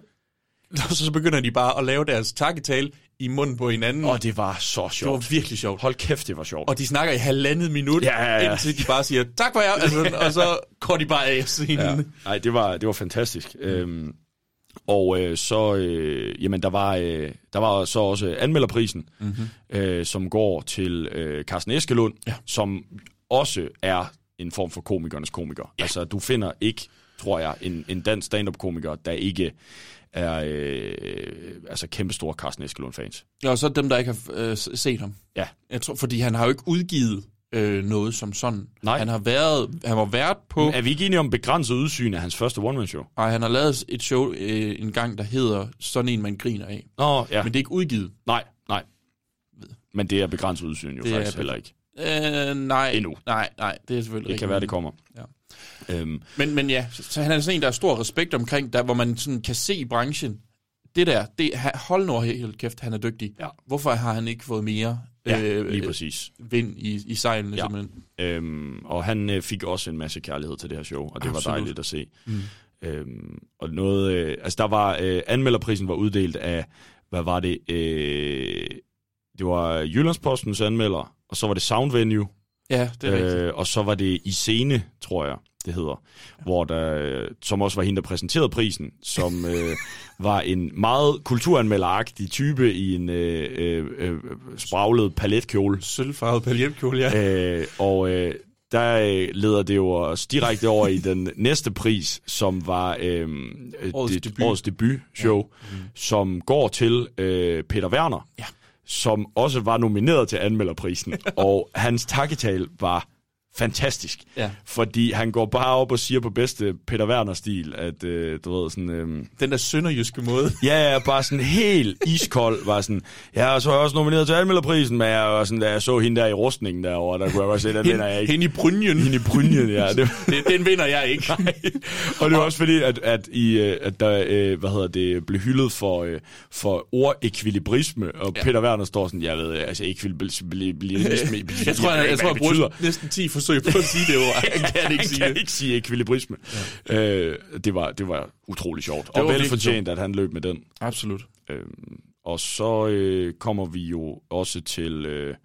og så begynder de bare at lave deres takketale i munden på hinanden. Og det var så det var sjovt. virkelig sjovt. Hold kæft, det var sjovt. Og de snakker i halvandet minut, Ja, ja, ja. indtil de bare siger, tak for jer, altså, og så går de bare af scenen. Ja. Ja. Nej, det var, det var fantastisk. Mm. Øhm, og øh, så, øh, jamen, der var, øh, der var så også anmelderprisen, mm-hmm. øh, som går til øh, Carsten Eskelund, Ja. som også er en form for komikernes komiker. Ja. Altså, du finder ikke, tror jeg, en, en dansk stand-up-komiker, der ikke er øh, altså kæmpestore Carsten Eskelund-fans. Og så dem, der ikke har øh, set ham. Ja. Jeg tror, fordi han har jo ikke udgivet øh, noget som sådan. Nej. Han har været, han var vært på, Er vi ikke enige om begrænset udsyn af hans første one-man-show? og han har lavet et show øh, en gang, der hedder Sådan en, man griner af. Nå, ja. Men det er ikke udgivet. Nej, nej. Men det er begrænset udsyn jo Det er faktisk be- heller ikke. Øh, nej. Endnu. Nej, nej, det er selvfølgelig Det kan være, det kommer. Ja. Øhm, Men, men ja, så, så han er sådan en, der er stor respekt omkring, der, hvor man sådan kan se i branchen, det der, det, hold nu helt kæft, han er dygtig. Ja. Hvorfor har han ikke fået mere ja, lige præcis. vind i, i sejlene ja. simpelthen? Øhm, og han øh, fik også en masse kærlighed til det her show, og det Absolut. var dejligt at se. Mm. Øhm, og noget, øh, altså der var, øh, anmelderprisen var uddelt af, hvad var det, øh, det var Jyllandspostens anmelder, og så var det Sound Venue, Ja, det er øh, rigtigt. øh, og så var det I Scene, tror jeg, det hedder, ja. hvor der, øh, som også var hende, der præsenterede prisen, som øh, var en meget kulturanmelderagtig type i en øh, øh, øh, spraglet paletkjole. Sølvfarvet paljetkjole, ja. Øh, og øh, der øh, leder det jo os direkte over i den næste pris, som var øh, Årets det, debut. årets debutshow, ja. mm. som går til øh, Peter Werner, Ja. Som også var nomineret til anmelderprisen. og hans takketal var fantastisk. Ja. Fordi han går bare op og siger på bedste Peter Werner-stil, at øh, du ved sådan... Øh, Den der sønderjyske måde. Ja, ja, bare sådan helt iskold, var sådan, ja, og så er jeg også nomineret til anmelderprisen, men jeg var sådan, da jeg så hende der i rustningen derovre, der kunne jeg godt se, den vinder jeg ikke. Hende i brynjen. Hende i brynjen, ja. Det, Den, den vinder jeg ikke. Nej. Og det var også fordi, at, at, i, øh, at der øh, hvad hedder det, blev hyldet for, øh, for ordekvilibrisme, og ja. Peter Werner står sådan, jeg ved, altså ekvilibrisme, Jeg tror, jeg, jeg, tror, jeg bruger næsten 10 forsøg på at sige det ord. Jeg kan ikke han sige kan det. ikke sige ekvilibrisme. Ja. Øh, det, var, det var utrolig sjovt. var og velfortjent, at han løb med den. Absolut. Øhm, og så øh, kommer vi jo også til... Øh,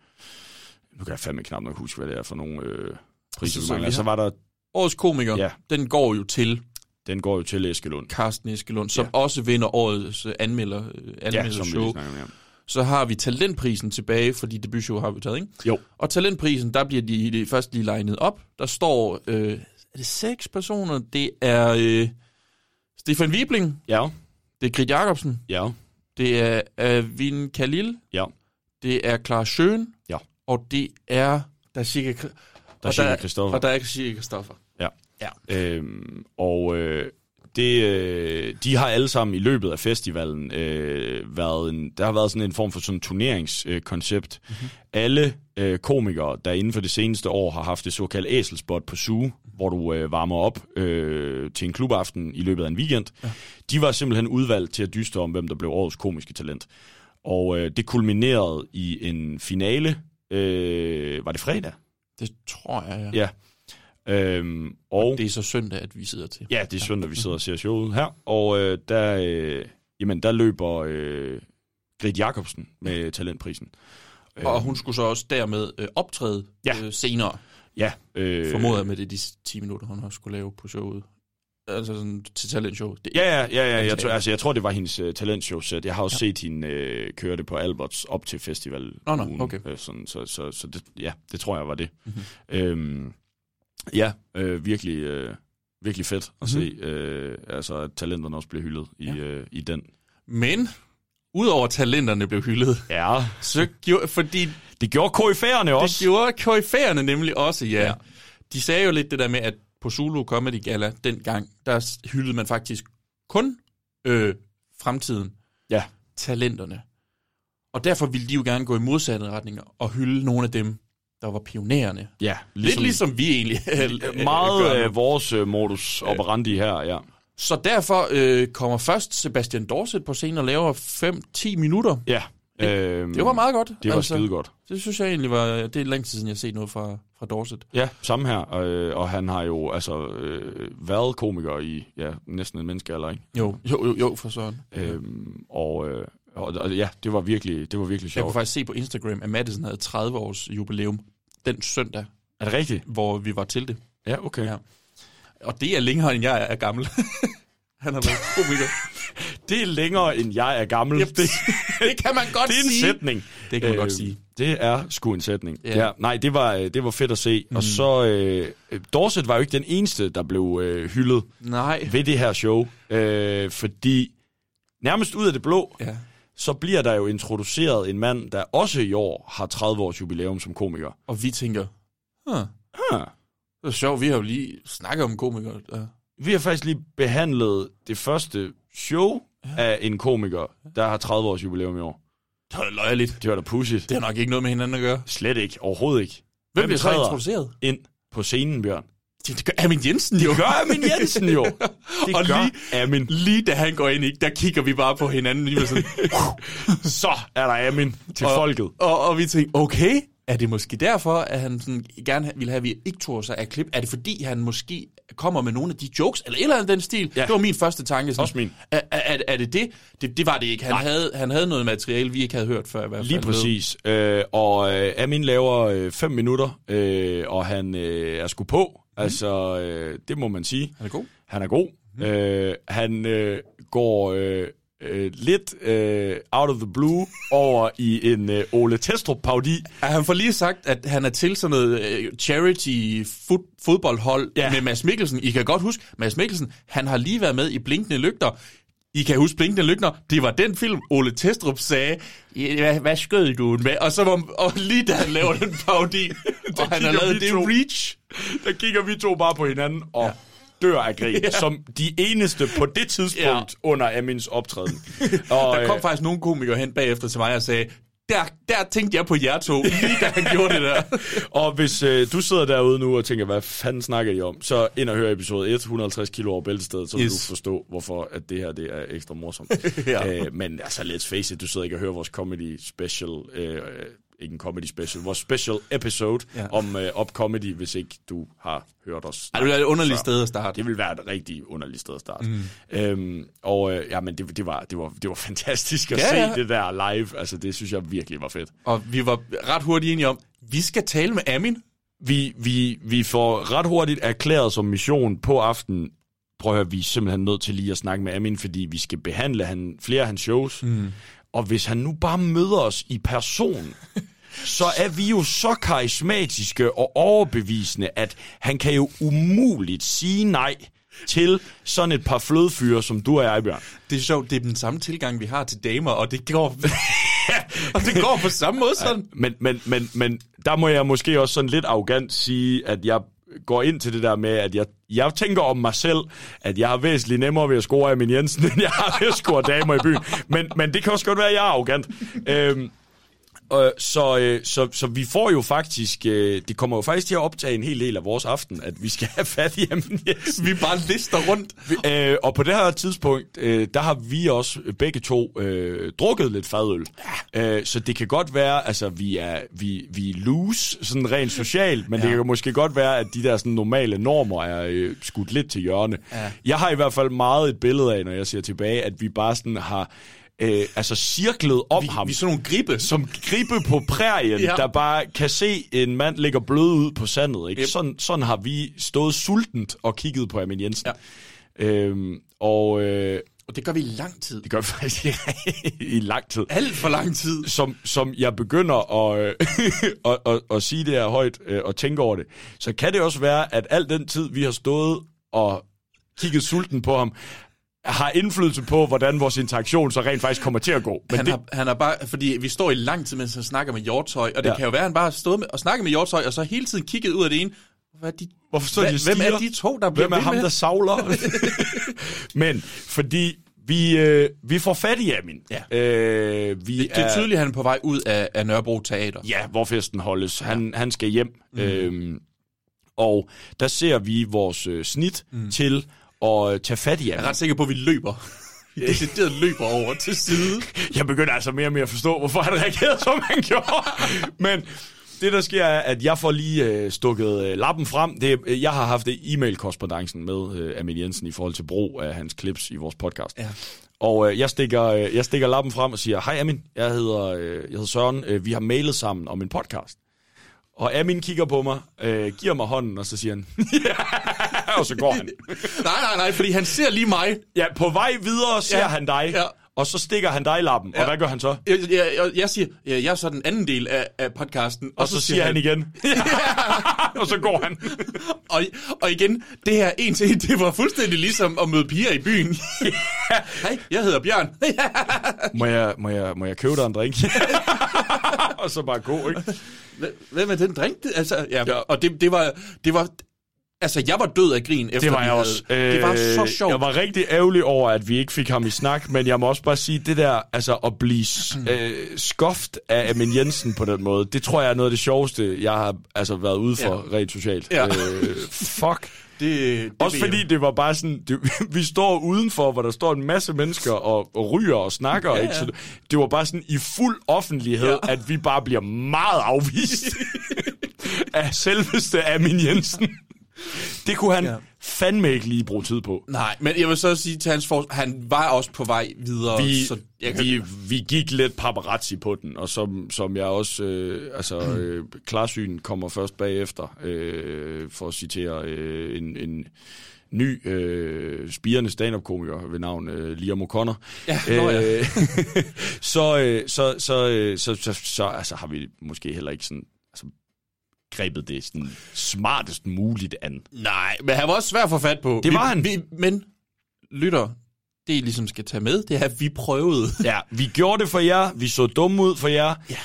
nu kan jeg fandme knap nok huske, hvad det er for nogle øh, priser, Så- vi så vi var der... Årets komiker, Ja. den går jo til Den går jo til Eskelund. Carsten Eskelund, som Ja. også vinder årets øh, anmelder, øh, Ja, anmelder som vi show. lige snakker om, ja. Så har vi talentprisen tilbage, fordi debutshow har vi taget, ikke? Jo. Og talentprisen, der bliver de, de først lige legnet op. Der står, øh, er det seks personer? Det er øh, Stefan Wibling, Ja, det er Grit Jacobsen, ja, det er Avin Khalil, ja. det er Clara Schøn, Ja. og det er... Der er cirka, Der er og Sjække Christoffer. Og der er cirka Christoffer. Ja. Ja. Øhm, og øh, det, øh, de har alle sammen i løbet af festivalen øh, været en, der har været sådan en form for sådan turneringskoncept. Mhm. Mm-hmm. Alle øh, komikere, der inden for det seneste år har haft det såkaldte æselspot på Zoo, hvor du øh, varmer op øh, til en klubaften i løbet af en weekend, ja. de var simpelthen udvalgt til at dyste om, hvem der blev årets komiske talent. Og øh, det kulminerede i en finale. Øh, var det fredag? Det tror jeg, ja. Ja. Øhm, og Det er så søndag, at vi sidder til. Ja, det er søndag, vi sidder og ser showet her. Og øh, der, øh, jamen, der løber øh, Grit Jacobsen med talentprisen. Og hun skulle så også dermed øh, optræde Ja. øh, senere, Ja, øh, formoder jeg med det de 10 minutter, hun har skulle lave på showet. Altså sådan til talentshow. Det, Ja, ja, ja, ja jeg, tror, altså, jeg tror, det var hendes uh, talentshow-sæt. Jeg har også Ja. set hende øh, køre det på Alberts op til festival. Nå, nå, okay. Øh, sådan, så så, så det, ja, det tror jeg var det. Mhm. Øhm, ja, øh, virkelig, øh, virkelig fedt at Mhm. se, øh, altså, at talenterne også blev hyldet i, Ja. øh, i den. Men, udover talenterne blev hyldet, Ja, så gjorde, fordi det gjorde KF'erne også. det gjorde koryfærerne nemlig også, ja. Ja. ja. De sagde jo lidt det der med, at på Zulu Comedy Gala dengang, der hyldede man faktisk kun øh, fremtiden, der var pionererne. Ja, Ligesom, Lidt ligesom vi egentlig øh, meget gør nu. af vores øh, modus operandi her, ja. Så derfor øh, kommer først Sebastian Dorset på scenen og laver 5-10 minutter. Ja. Øhm, Det var meget godt. Det var skide godt. Det synes jeg egentlig var... Det er tid siden, jeg har set noget fra, fra Dorset. Ja, samme her. Øh, og han har jo altså øh, været komiker i ja, næsten en menneskealder, ikke? Jo, jo, jo, jo for sådan. Øhm, og, øh, og, og ja, det var virkelig, det var virkelig Jeg sjovt. kunne faktisk se på Instagram, at Madison havde 30 års jubilæum den søndag, Er det rigtigt? hvor vi var til det. Ja, okay. Ja. Og det er længere, end jeg er gammel. Han har været komiker. Det er længere, end jeg er gammel. Yep. Det, det kan man godt det er en sige. sætning. Det kan man godt sige. Det er sgu en sætning. Ja. Ja. nej, det var, øh, det var fedt at se. Mm. Og så, øh, Dorset var jo ikke den eneste, der blev øh, hyldet Nej. ved det her show. Øh, fordi nærmest ud af det blå, Ja. Så bliver der jo introduceret en mand, der også i år har 30 års jubilæum som komiker. Og vi tænker, huh, Huh. det er sjovt, vi har jo lige snakket om komikere. Ja. Vi har faktisk lige behandlet det første show ja. af en komiker, der har 30 års jubilæum i år. Det var da løjeligt. Det var da pudsigt. Det har nok ikke noget med hinanden at gøre. Slet ikke. Overhovedet ikke. Hvem bliver så introduceret? ind på scenen, Bjørn? Det gør Amin Jensen jo. Det gør Amin Jensen jo. Det og gør lige, Amin. lige da han går ind, ikke, der kigger vi bare på hinanden. Lige sådan, Så er der Amin til og, folket. Og, og vi tænkte, okay, er det måske derfor, at han sådan gerne ville have, at vi ikke tog sig af klip? Er det fordi, han måske kommer med nogle af de jokes, eller eller andet den stil? Ja. Det var min første tanke. Sådan, Også min. Er, er, er det det? det? Det var det ikke. Han havde, han havde noget materiale, vi ikke havde hørt før i hvert fald. Lige præcis. Øh, og øh, Amin laver øh, fem minutter, øh, og han øh, er sgu på. Altså, øh, det må man sige. Han er god. Han er god. Mm. Øh, han øh, går øh, øh, lidt øh, out of the blue over i en øh, Ole Testrup-paudi. Ja, han får lige sagt, at han er til sådan noget øh, charity fod, fodboldhold. Ja. med Mads Mikkelsen. I kan godt huske, Mads Mikkelsen, han har lige været med i Blinkende Lygter. I kan huske Blinkende Lygter. Det var den film, Ole Testrup sagde, "Ja, hvad, hvad skød du med? Og så var, og lige da han laver den parodi, og han har lavet det to. reach. Der kigger vi to bare på hinanden og Ja. dør af grin, Ja. som de eneste på det tidspunkt Ja. ja. under Amins optræden. Og, Der kom øh, faktisk nogle komikere hen bagefter til mig og sagde, der, der tænkte jeg på jer to, lige da han gjorde det der. Og hvis øh, du sidder derude nu og tænker, hvad fanden snakker de om, så ind og hør episode 1, 150 kilo over bæltestedet, så vil Yes. du forstå, hvorfor at det her det er ekstra morsomt. Ja. øh, men altså, let's face it, du sidder ikke og hører vores comedy special, øh, ikke en comedy special, vores special episode Ja. om øh, up comedy, hvis ikke du har hørt os. Ej, det er et underligt sted at starte. Det vil være et rigtig underligt sted at starte. Mm. Øhm, og øh, ja, men det, det, var, det, var, det var fantastisk at Ja, ja, ja. se det der live. Altså, det synes jeg virkelig var fedt. Og vi var ret hurtigt enige om, vi skal tale med Amin. Vi, vi, vi får ret hurtigt erklæret som mission på aftenen, prøv at høre, vi er simpelthen nødt til lige at snakke med Amin, fordi vi skal behandle han, flere af hans shows. Mm. Og hvis han nu bare møder os i person, så er vi jo så karismatiske og overbevisende, at han kan jo umuligt sige nej til sådan et par flødefyre, som du og jeg, Bjørn. Det er sjovt, det er den samme tilgang, vi har til damer, og det går, og det går på samme måde sådan. Men, men, men, men der må jeg måske også sådan lidt arrogant sige, at jeg går ind til det der med, at jeg, jeg tænker om mig selv, at jeg har væsentligt nemmere ved at score af min Jensen, end jeg har ved at score damer i byen. Men, men det kan også godt være, at jeg er arrogant. Øhm, øh, så, øh, så, så vi får jo faktisk, øh, det kommer jo faktisk til at optage en hel del af vores aften, at vi skal have fat i Jensen. Vi bare lister rundt. Øh, og på det her tidspunkt, øh, der har vi også begge to øh, drukket lidt fadøl. Ja. Øh, så det kan godt være, altså vi er, vi, vi er loose, sådan rent socialt, men ja. det kan måske godt være, at de der sådan, normale normer er øh, skudt lidt til hjørne. Ja. Jeg har i hvert fald meget et billede af, når jeg ser tilbage, at vi bare sådan har øh, altså cirklet om Vi, ham vi er sådan nogle gribe. som gribe på prærien, Ja. der bare kan se en mand ligger blød ud på sandet. Ikke? Yep. Sådan, sådan har vi stået sultent og kigget på Amin Jensen. Ja. Øhm, og øh, Og det gør vi i lang tid. det gør vi faktisk i, i lang tid. Alt for lang tid. Som, som jeg begynder at, øh, at, at, at sige det her højt øh, og tænke over det, så kan det også være, at al den tid, vi har stået og kigget sulten på ham, har indflydelse på, hvordan vores interaktion så rent faktisk kommer til at gå. Men han, det, har, han har bare, fordi vi står i lang tid, mens han snakker med Hjortøj, og det ja. Ja. kan jo være, at han bare har stået med, og snakket med Hjortøj, og så hele tiden kigget ud af det ene. Hvad de, Hvorfor står Hva- de hvem er de to, der bliver Hvem er ham, med? der savler? Men fordi Vi, øh, vi får fat i Amin. Ja. Øh, vi Det er tydeligt, at han er på vej ud af, af Nørrebro Teater. Ja, hvor festen holdes. Han, han skal hjem. Mm. Øhm, og der ser vi vores øh, snit mm. til at øh, tage fat i Jeg er ret sikker på, at vi løber. Vi decideret løber over til side. Jeg begynder altså mere og mere at forstå, hvorfor han reagerede, som han gjorde. Men det, der sker, er, at jeg får lige øh, stukket øh, lappen frem. Det, øh, jeg har haft e-mail-korrespondancen med øh, Amin Jensen i forhold til brug af hans clips i vores podcast. Ja. Og øh, jeg, stikker, øh, jeg stikker lappen frem og siger, hej Amin, jeg hedder, øh, jeg hedder Søren, øh, vi har mailet sammen om en podcast. Og Amin kigger på mig, øh, giver mig hånden, og så siger han, og så går han. Nej, nej, nej, fordi han ser lige mig. Ja, på vej videre ser Ja, han dig, ja. og så stikker han dig i lappen. Ja. Og hvad gør han så? Jeg, jeg, jeg, jeg siger, ja, jeg er så den anden del af, af podcasten. Og så siger han igen, og så går han. Og, og igen, det her en til en, det var fuldstændig ligesom at møde piger i byen. Hej, jeg hedder Bjørn. Må jeg, må jeg, må jeg købe dig en drink? og så bare gå, ikke? Hvem er den drink? Altså, Ja. ja. Og det, det var, det var, altså jeg var død af grin efter Det var jeg havde- også. Det var så Øh, sjovt. Jeg var rigtig ærgerlig over, at vi ikke fik ham i snak, men jeg må også bare sige, det der, altså at blive øh, skoft af Amin Jensen på den måde, det tror jeg er noget af det sjoveste, jeg har altså været ude for ja. rent socialt. Ja. Øh, fuck. det, det Også fordi det var bare sådan, det, vi står udenfor, hvor der står en masse mennesker og, og ryger og snakker, ja, Ja, ikke? Så det var bare sådan i fuld offentlighed. Ja. at vi bare bliver meget afvist af selveste Amin Jensen. Det kunne han ja. Fandme ikke lige bruge tid på. Nej, men jeg vil så sige til hans for, han var også på vej videre. Vi, så jeg kan, vi, vi gik lidt paparazzi på den, og som, som jeg også, øh, altså, øh, klarsyn kommer først bagefter, øh, for at citere øh, en, en ny øh, spirende stand-up-komiker ved navn øh, Liam O'Connor. Ja, nå ja. Øh, så, øh, så, så, øh, så, så, så altså, har vi måske heller ikke sådan, grebet det sådan smartest muligt an. Nej, men han var også svær få fat på. Det vi, var han. Vi, men, lytter, det I ligesom skal tage med, det er, at vi prøvede. Ja, vi gjorde det for jer, vi så dumme ud for jer. Ja.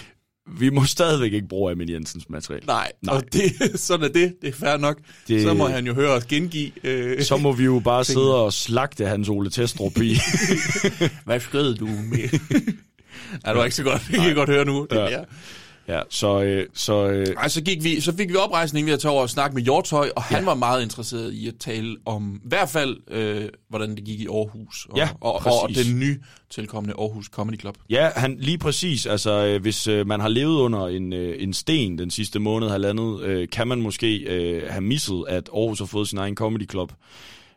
Vi må stadigvæk ikke bruge Emil Jensens materiale. Nej, Nej. og det, sådan er det. Det er fair nok. Det-. Så må han jo høre os gengive. Øh, Så må vi jo bare sidde og slagte hans Ole Testrup i. Hvad skød du med? ja, det var ikke så godt. Det kan jeg godt høre nu. Det, Ja. ja. Ja, så, øh, så øh, Ej, så, gik vi, så fik vi oprejsning ved at tage over og snakke med Hjortøj, og han Ja. var meget interesseret i at tale om, i hvert fald, øh, hvordan det gik i Aarhus, og, Ja, og, og, og den nye tilkommende Aarhus Comedy Club. ja, han lige præcis. Altså, øh, hvis øh, man har levet under en, øh, en sten den sidste måned, halvandet, øh, kan man måske øh, have misset, at Aarhus har fået sin egen comedy club.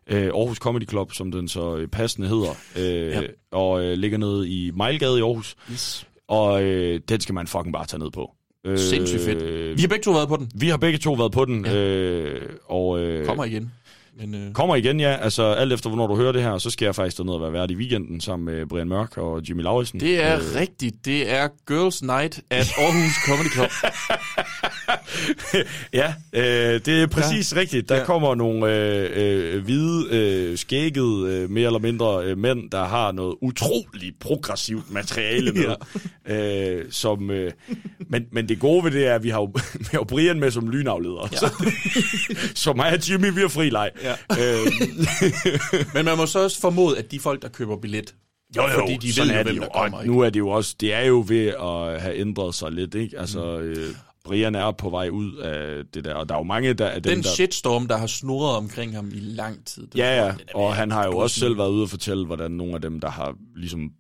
Øh, Aarhus Comedy Club, som den så øh, passende hedder, øh. Ja. og øh, ligger nede i Mejlgade i Aarhus. Yes. Og øh, den skal man fucking bare tage ned på. Øh, Sindssygt fedt. Vi har begge to været på den. Vi har begge to været på den, ja. Ja. øh, og øh, Kommer igen. Men, øh, kommer igen, ja. Altså alt efter, hvornår du hører det her, så skal jeg faktisk derned og være vært i weekenden sammen med Brian Mørk og Jimmy Lauritsen. det er øh. rigtigt. Det er Girls Night at Aarhus Comedy Club. ja, øh, det er præcis ja. rigtigt. Der ja. Kommer nogle øh, øh, hvide, øh, skækkede, øh, mere eller mindre øh, mænd, der har noget utroligt progressivt materiale med. ja. øh, som, øh, men, men det gode ved det er, at vi har jo, vi har jo Brian med som lynafleder. Ja. Så, så mig og Jimmy, vi har fri leg. Ja. Øh, Men man må så også formode, at de folk, der køber billet, Jo, jo, fordi de sådan ved er jo, det hvem jo. der kommer. Og Ikke? nu er det jo også, det er jo ved at have ændret sig lidt, ikke? Altså, Mm. øh, Brian er på vej ud af det der, og der er jo mange der, dem, Den der... shitstorm, der har snurret omkring ham i lang tid. Ja, ja, og han har jo gå også sådan- selv været ude og fortælle, hvordan nogle af dem, der har ligesom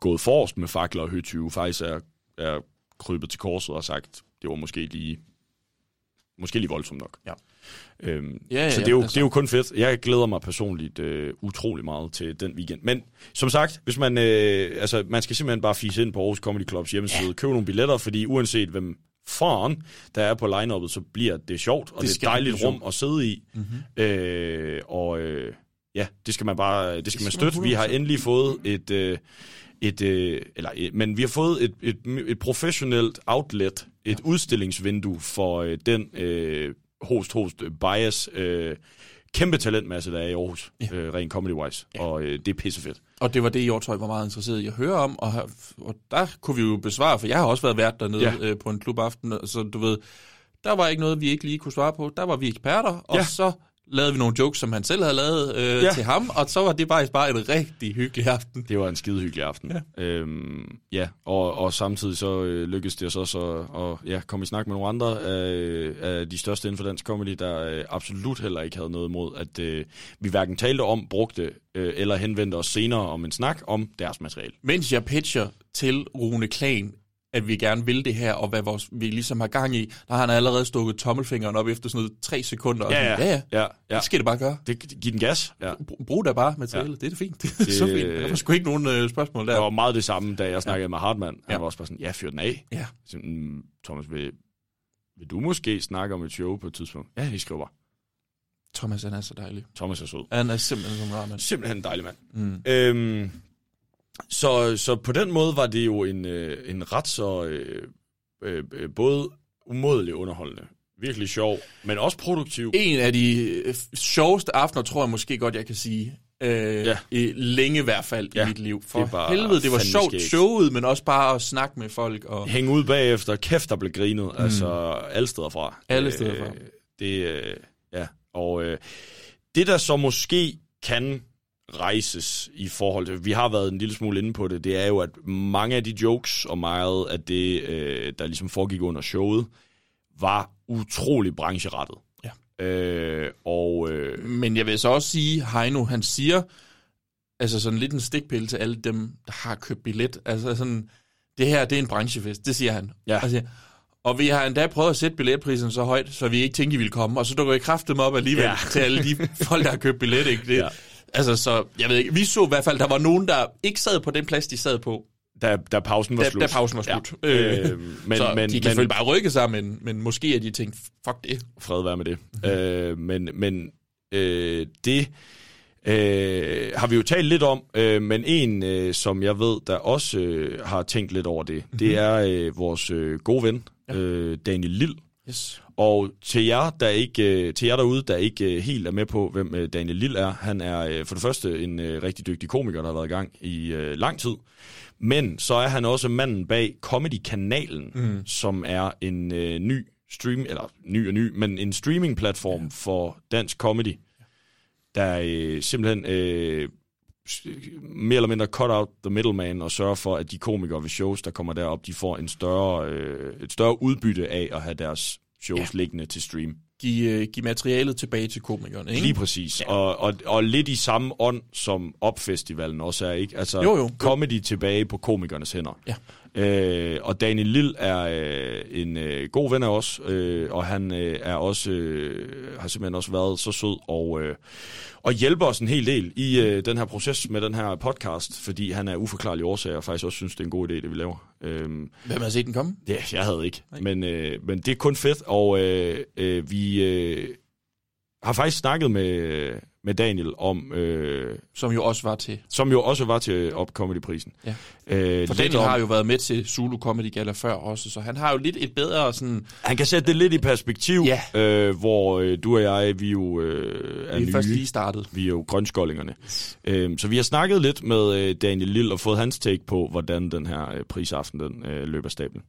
gået forrest med fakler og høtyve, faktisk er, er krybet til korset og sagt, det var måske lige, måske lige voldsomt nok. Ja. Øhm, Ja, ja, så det er, jo, altså. det er jo kun fedt. Jeg glæder mig personligt øh, utrolig meget til den weekend. Men som sagt, hvis man, øh, altså, man skal simpelthen bare fise ind på Aarhus Comedy Clubs hjemmeside, ja. købe nogle billetter, fordi uanset hvem faren, der er på line så bliver det sjovt, og det, det er et dejligt rum at sidde i. Mm-hmm. Øh, og øh, ja, det skal man bare det skal man støtte. Vi har 100%. endelig fået et... Øh, et, øh, eller, øh, men vi har fået et, et, et professionelt outlet, et ja. udstillingsvindue for øh, den øh, host host bias øh, kæmpe talentmasse, der er i Aarhus, ja. øh, rent comedy-wise, ja. og øh, det er pissefedt. Og det var det, Hjortøj var meget interesseret i at høre om, og, og der kunne vi jo besvare, for jeg har også været vært dernede ja. øh, på en klubaften, så du ved, der var ikke noget, vi ikke lige kunne svare på. Der var vi eksperter, og Ja. så lavede vi nogle jokes, som han selv havde lavet øh, Ja. til ham, og så var det faktisk bare en rigtig hyggelig aften. Det var en skide hyggelig aften. Ja, øhm, ja og, og samtidig så øh, lykkedes det os også at, at ja, komme i snak med nogle andre af, af de største inden for dansk comedy, der øh, absolut heller ikke havde noget imod, at øh, vi hverken talte om, brugte øh, eller henvendte os senere om en snak om deres materiale. Mens jeg pitcher til Rune Klan, at vi gerne vil det her, og hvad vores, vi ligesom har gang i, der har han allerede stukket tommelfingeren op efter sådan noget tre sekunder. og Ja, ja. ja, ja. ja. Det skal det bare gøre. Det, giv den gas. Ja. Br- Brug da bare materialet, ja. det er det fint. Det er Det- så fint. Der var sgu ikke nogen øh, spørgsmål der. Det var meget det samme, da jeg snakkede ja. med Hartmann. Han Ja. var også bare sådan, ja, fyr den af. Ja. Så, mm, Thomas, vil, vil du måske snakke om et show på et tidspunkt? Ja, vi skriver bare. Thomas, han er så dejlig. Thomas er sød. Han er simpelthen en rar mand. Simpelthen en dejlig mand. Mm. Øhm, så, så på den måde var det jo en, øh, en ret så øh, øh, øh, både umådelig underholdende, virkelig sjov, men også produktiv. En af de øh, sjoveste aftener, tror jeg måske godt, jeg kan sige. Øh, Ja. i, længe i hvert fald Ja, i mit liv. det For var helvede, det var sjovt skægt. showet, men også bare at snakke med folk. Og, Hænge ud bagefter, kæft der blev grinet, mm. altså alle steder fra. Alle steder fra. Øh, det, øh, ja, og øh, det der så måske kan rejses i forhold til, vi har været en lille smule inde på det, det er jo, at mange af de jokes og meget af det, øh, der ligesom foregik under showet, var utrolig brancherettet. Ja. Øh, og øh, Men jeg vil så også sige, Heino, han siger, altså sådan lidt en stikpille til alle dem, der har købt billet. Altså sådan, det her, det er en branchefest, det siger han. Ja. Altså, og vi har endda prøvet at sætte billetprisen så højt, så vi ikke tænkte, I ville komme, og så dukker I kraftet op alligevel ja. til alle de folk, der har købt billet. Ikke? Det, Ja. Altså, så jeg ved ikke, vi så i hvert fald, der var nogen, der ikke sad på den plads, de sad på, da, da pausen var da, slut. da pausen var slut. Ja. Øh, Øh, men, så men, de kan men, selvfølgelig bare rykke sig, men, men måske er de tænkt, fuck det. fred være med det. Mhm. Mm-hmm. Øh, men men øh, det øh, har vi jo talt lidt om, øh, men en, øh, som jeg ved, der også øh, har tænkt lidt over det, mm-hmm. det er øh, vores øh, gode ven, ja. øh, Daniel Lille. Yes. Og til jer, der ikke, øh, til jer derude, der ikke øh, helt er med på, hvem øh, Daniel Lille er, han er for det første en rigtig dygtig komiker, der har været i gang i lang tid. Men så er han også manden bag Comedy-kanalen, mm. som er en øh, ny stream, eller ny og ny, men en streaming-platform ja. for dansk comedy, der øh, simpelthen øh, mere eller mindre cut out the middleman og sørger for, at de komikere ved shows, der kommer derop, de får en større, øh, et større udbytte af at have deres shows ja. liggende til stream. Giv, øh, giv materialet tilbage til komikerne, ikke? Lige præcis. Ja. Og, og, og lidt i samme ånd, som Opfestivalen også er, ikke? Altså, Jo, jo. comedy tilbage på komikernes hænder. Ja. Øh, og Daniel Lille er øh, en øh, god ven af os, øh, og han øh, er også øh, har simpelthen også været så sød og, øh, og hjælper os en hel del i øh, den her proces med den her podcast, fordi han er uforklarlig årsager og faktisk også synes, det er en god idé, det vi laver. Øh, Hvem har set den komme? Ja, jeg havde ikke. Men, øh, men det er kun fedt, og øh, øh, vi øh, har faktisk snakket med, med Daniel om, øh, Som jo også var til. som jo også var til Up Comedy-prisen. Ja. Øh, For Daniel om- har jo været med til Zulu Comedy Gala før også, så han har jo lidt et bedre sådan... Han kan sætte det lidt i perspektiv, Ja. øh, hvor øh, du og jeg, vi jo øh, er Vi er nye. først lige startet. Vi er jo grønskoldingerne. Øh, så vi har snakket lidt med øh, Daniel Lille og fået hans take på, hvordan den her øh, prisaften den, øh, løber stablen.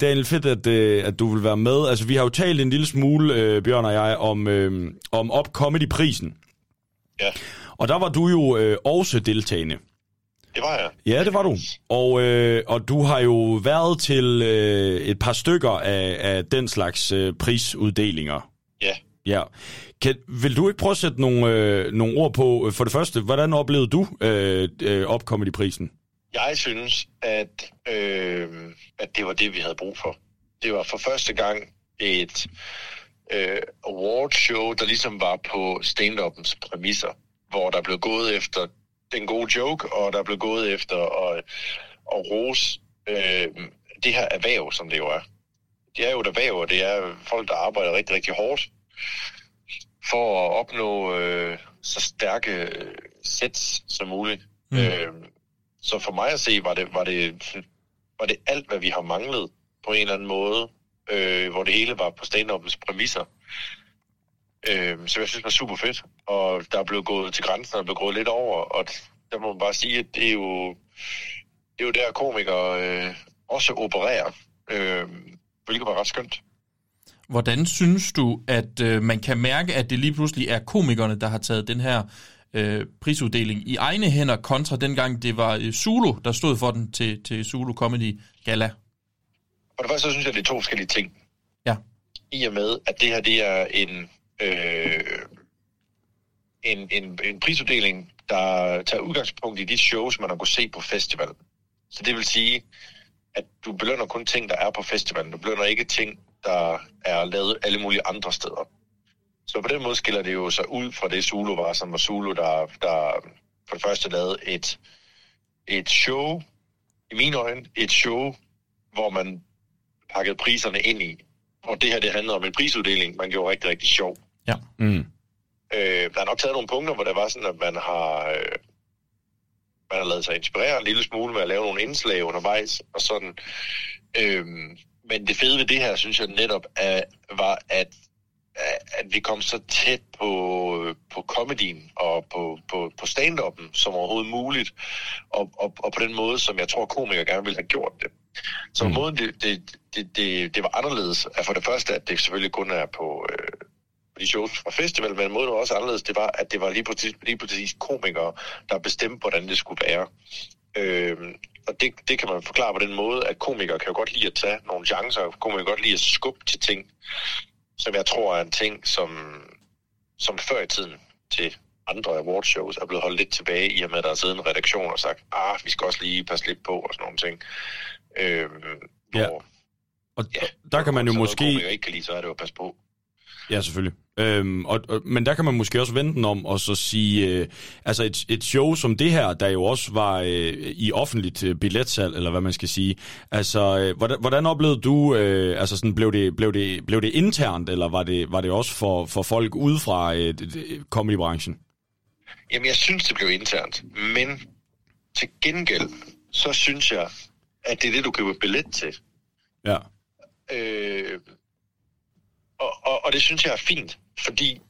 Daniel, fedt, at, øh, at du vil være med. Altså, vi har jo talt en lille smule, øh, Bjørn og jeg, om, øh, om Up Comedy-prisen. Ja. Og der var du jo øh, også deltagende. Det var jeg. Ja, det var du. Og, øh, og du har jo været til øh, et par stykker af, af den slags øh, prisuddelinger. Ja. Ja. Kan, vil du ikke prøve at sætte nogle, øh, nogle ord på, for det første, hvordan oplevede du øh, øh, Up Comedy-prisen? Jeg synes, at, øh, at det var det, vi havde brug for. Det var for første gang et øh, awardshow, der ligesom var på stand-upens præmisser, hvor der blev gået efter den gode joke, og der blev gået efter at, at rose øh, det her erhverv, som det jo er. Det er jo et erhverv, og det er folk, der arbejder rigtig, rigtig hårdt for at opnå øh, så stærke øh, sets som muligt. Mm. Øh, så for mig at se, var det, var det, var det alt, hvad vi har manglet på en eller anden måde, øh, hvor det hele var på stand præmisser. Øh, så jeg synes, det var super fedt. Og der er blevet gået til grænsen, og er blevet gået lidt over, og der må man bare sige, at det er jo, det er jo der komikere øh, også opererer. Øh, hvilket var ret skønt. Hvordan synes du, at øh, man kan mærke, at det lige pludselig er komikerne, der har taget den her øh, prisuddeling i egne hænder, kontra dengang det var øh, Zulu, der stod for den til, til Zulu Comedy Gala? Og det første, så synes jeg, det er to forskellige ting. Ja. I og med, at det her, det er en, øh, en, en, en prisuddeling, der tager udgangspunkt i de shows, man har kunnet se på festivalen. Så det vil sige, at du belønner kun ting, der er på festivalen. Du belønner ikke ting, der er lavet alle mulige andre steder. Så på den måde skiller det jo sig ud fra det Zulu var, som var Zulu, der, der for det første lavede et, et show, i mine øjne, et show, hvor man pakkede priserne ind i. Og det her, det handlede om en prisuddeling, man gjorde rigtig, rigtig sjov. Ja. Mm. Øh, der er nok taget nogle punkter, hvor det var sådan, at man har, øh, man har lavet sig inspirere en lille smule med at lave nogle indslag undervejs og sådan. Øh, men det fede ved det her, synes jeg netop, er, var, at, at vi kom så tæt på, på comedien og på, på, på stand-up'en som overhovedet muligt, og, og, og på den måde, som jeg tror, komikere gerne ville have gjort det. Så mm. måden, det, det, det, det, det var anderledes, er for det første, at det selvfølgelig kun er på, øh, på de shows fra festival, men måden var også anderledes, det var, at det var lige præcis, lige præcis komikere, der bestemte, hvordan det skulle være. Øh, og det, det kan man forklare på den måde, at komikere kan jo godt lide at tage nogle chancer, og komikere kan godt lide at skubbe til ting, som jeg tror er en ting, som, som før i tiden til andre awardshows er blevet holdt lidt tilbage, i og med, at der er siddet en redaktion og sagt, ah, vi skal også lige passe lidt på, og sådan nogle ting. Øh, Ja. Og ja, der kan man jo måske... Ikke kan lide, så er det jo at passe på. Ja, selvfølgelig. Øhm, og, og, men der kan man måske også vente den om og så sige, øh, altså et, et show som det her, der jo også var øh, i offentligt øh, billetsalg, eller hvad man skal sige. Altså, øh, hvordan, hvordan oplevede du, øh, altså sådan, blev det, blev, det, blev det internt, eller var det, var det også for, for folk udefra øh, comedybranchen? Jamen, jeg synes, det blev internt. Men til gengæld, så synes jeg, at det er det, du køber billet til. Ja. Øh, og, og, og det synes jeg er fint, fordi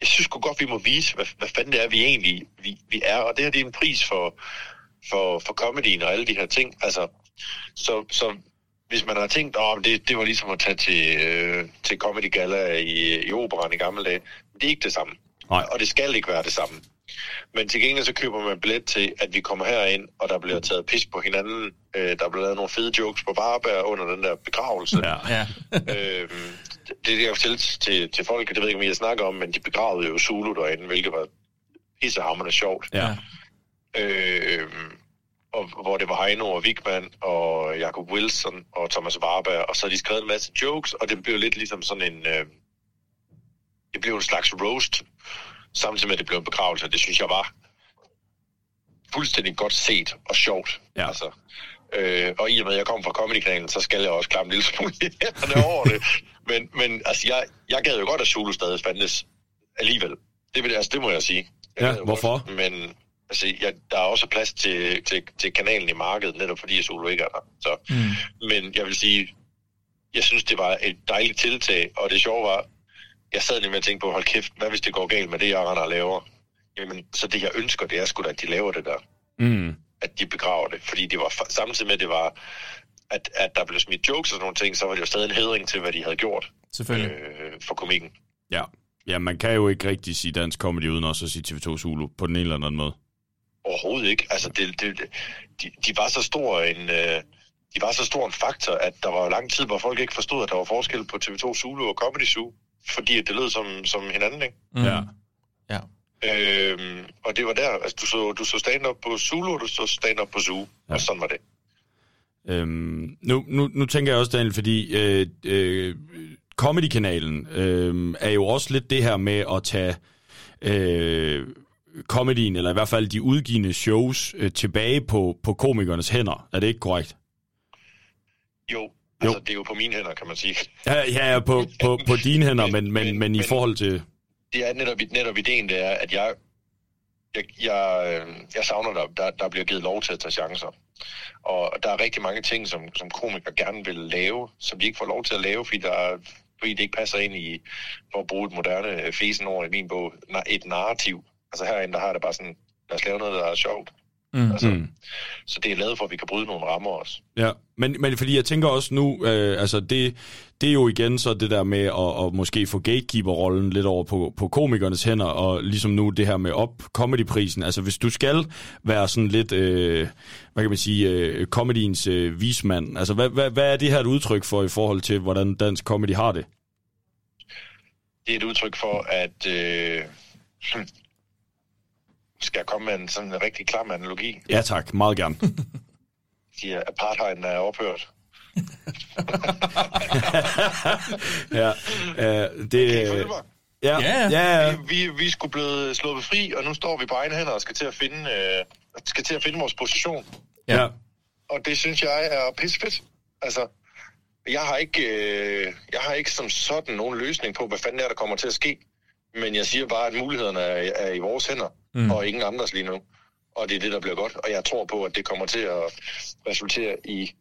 jeg synes godt, vi må vise, hvad, hvad fanden det er, vi egentlig vi, vi er. Og det her det er en pris for, for, for comedyen og alle de her ting. Altså, så, så hvis man har tænkt, at det, det var ligesom at tage til, øh, til Comedy Gala i, i operan i gamle dage, det er ikke det samme. Nej. Og det skal ikke være det samme. Men til gengæld så køber man billet til, at vi kommer herind, og der bliver taget pis på hinanden. Øh, der bliver lavet nogle fede jokes på Barbær under den der begravelse. Ja. Ja. øhm, det, det jeg fortælle til, til folk, det ved jeg ikke, om jeg snakker om, men de begravede jo Zulu derinde, hvilket var pissehammerende sjovt. Ja. Øhm, og hvor det var Heino og Wigman og Jacob Wilson og Thomas Warberg, og så de skrevet en masse jokes, og det blev lidt ligesom sådan en... Øh, det blev en slags roast, samtidig med, at det blev en begravelse. Det synes jeg var fuldstændig godt set og sjovt. Ja. Altså, øh, og i og med, at jeg kommer fra Comedy-kanalen, så skal jeg også klappe en lille smule over det. Men, men altså, jeg, jeg gad jo godt, at Zulu stadig fandtes alligevel. Det, vil, altså, det må jeg sige. Jeg Ja, jo hvorfor? Godt, men altså, jeg, der er også plads til, til, til kanalen i markedet, netop fordi Zulu ikke er der. Så, mm. Men jeg vil sige, jeg synes, det var et dejligt tiltag, og det sjove var, jeg sad lige med at tænke på, hold kæft, hvad hvis det går galt med det, jeg render og laver? Jamen, så det jeg ønsker, det er sgu da, at de laver det der. Mm. At de begraver det. Fordi det var samtidig med, at det var, at, at der blev smidt jokes og sådan nogle ting, så var det jo stadig en hedring til, hvad de havde gjort Selvfølgelig. øh, for komikken. Ja. Ja, man kan jo ikke rigtig sige dansk comedy uden også at sige TV2 Zulu på den ene eller anden måde. Overhovedet ikke. Altså, det, det, de, de var så stor en... Øh, de var så stor en faktor, at der var lang tid, hvor folk ikke forstod, at der var forskel på TV2 Zulu og Comedy Zoo, fordi at det lød som, som hinanden, ikke? Mm. Ja. Ja. Øhm, og det var der, altså du så, du så stand-up på Zulu, og du så stand-up på Zoo, ja. og sådan var det. Øhm, nu, nu, nu tænker jeg også, Daniel, fordi øh, øh, Comedy-kanalen øh, er jo også lidt det her med at tage øh, comedyen, eller i hvert fald de udgivende shows, øh, tilbage på, på komikernes hænder. Er det ikke korrekt? Jo, altså det er jo på mine hænder, kan man sige. Ja, ja, ja på, på, på dine hænder, men, men, men i forhold til... Det er netop, netop ideen, det er, at jeg, jeg, jeg, øh, jeg savner, der, der, der bliver givet lov til at tage chancer. Og der er rigtig mange ting, som, som komikere gerne vil lave, som de ikke får lov til at lave, fordi, der, fordi det ikke passer ind i, for at bruge et moderne øh, fesen over i min bog, et narrativ. Altså herinde, der har det bare sådan, lad os lave noget, der er sjovt. Mm. Altså, Mm. Så det er lavet for, at vi kan bryde nogle rammer også. Ja, men, men fordi jeg tænker også nu, øh, altså det, det er jo igen så det der med at, at måske få gatekeeper-rollen lidt over på, på komikernes hænder, og ligesom nu det her med op comedyprisen. Altså hvis du skal være sådan lidt, øh, hvad kan man sige, øh, comediens øh, vismand, altså hvad, hvad, hvad er det her et udtryk for i forhold til, hvordan dansk comedy har det? Det er et udtryk for, at... Øh, hm, skal jeg komme med en sådan en rigtig klam analogi? Ja tak, meget gerne. De er, apartheiden er ophørt. ja, øh, det... Kan I? Ja, ja, ja. Vi, vi, vi skulle blive slået fri, og nu står vi på egne hænder og skal til at finde, øh, skal til at finde vores position. ja. Og det synes jeg er pissefedt. Altså, jeg har ikke, øh, jeg har ikke som sådan nogen løsning på, hvad fanden er, der kommer til at ske. Men jeg siger bare, at mulighederne er, er i vores hænder, mm. og ingen andres lige nu. Og det er det, der bliver godt. Og jeg tror på, at det kommer til at resultere i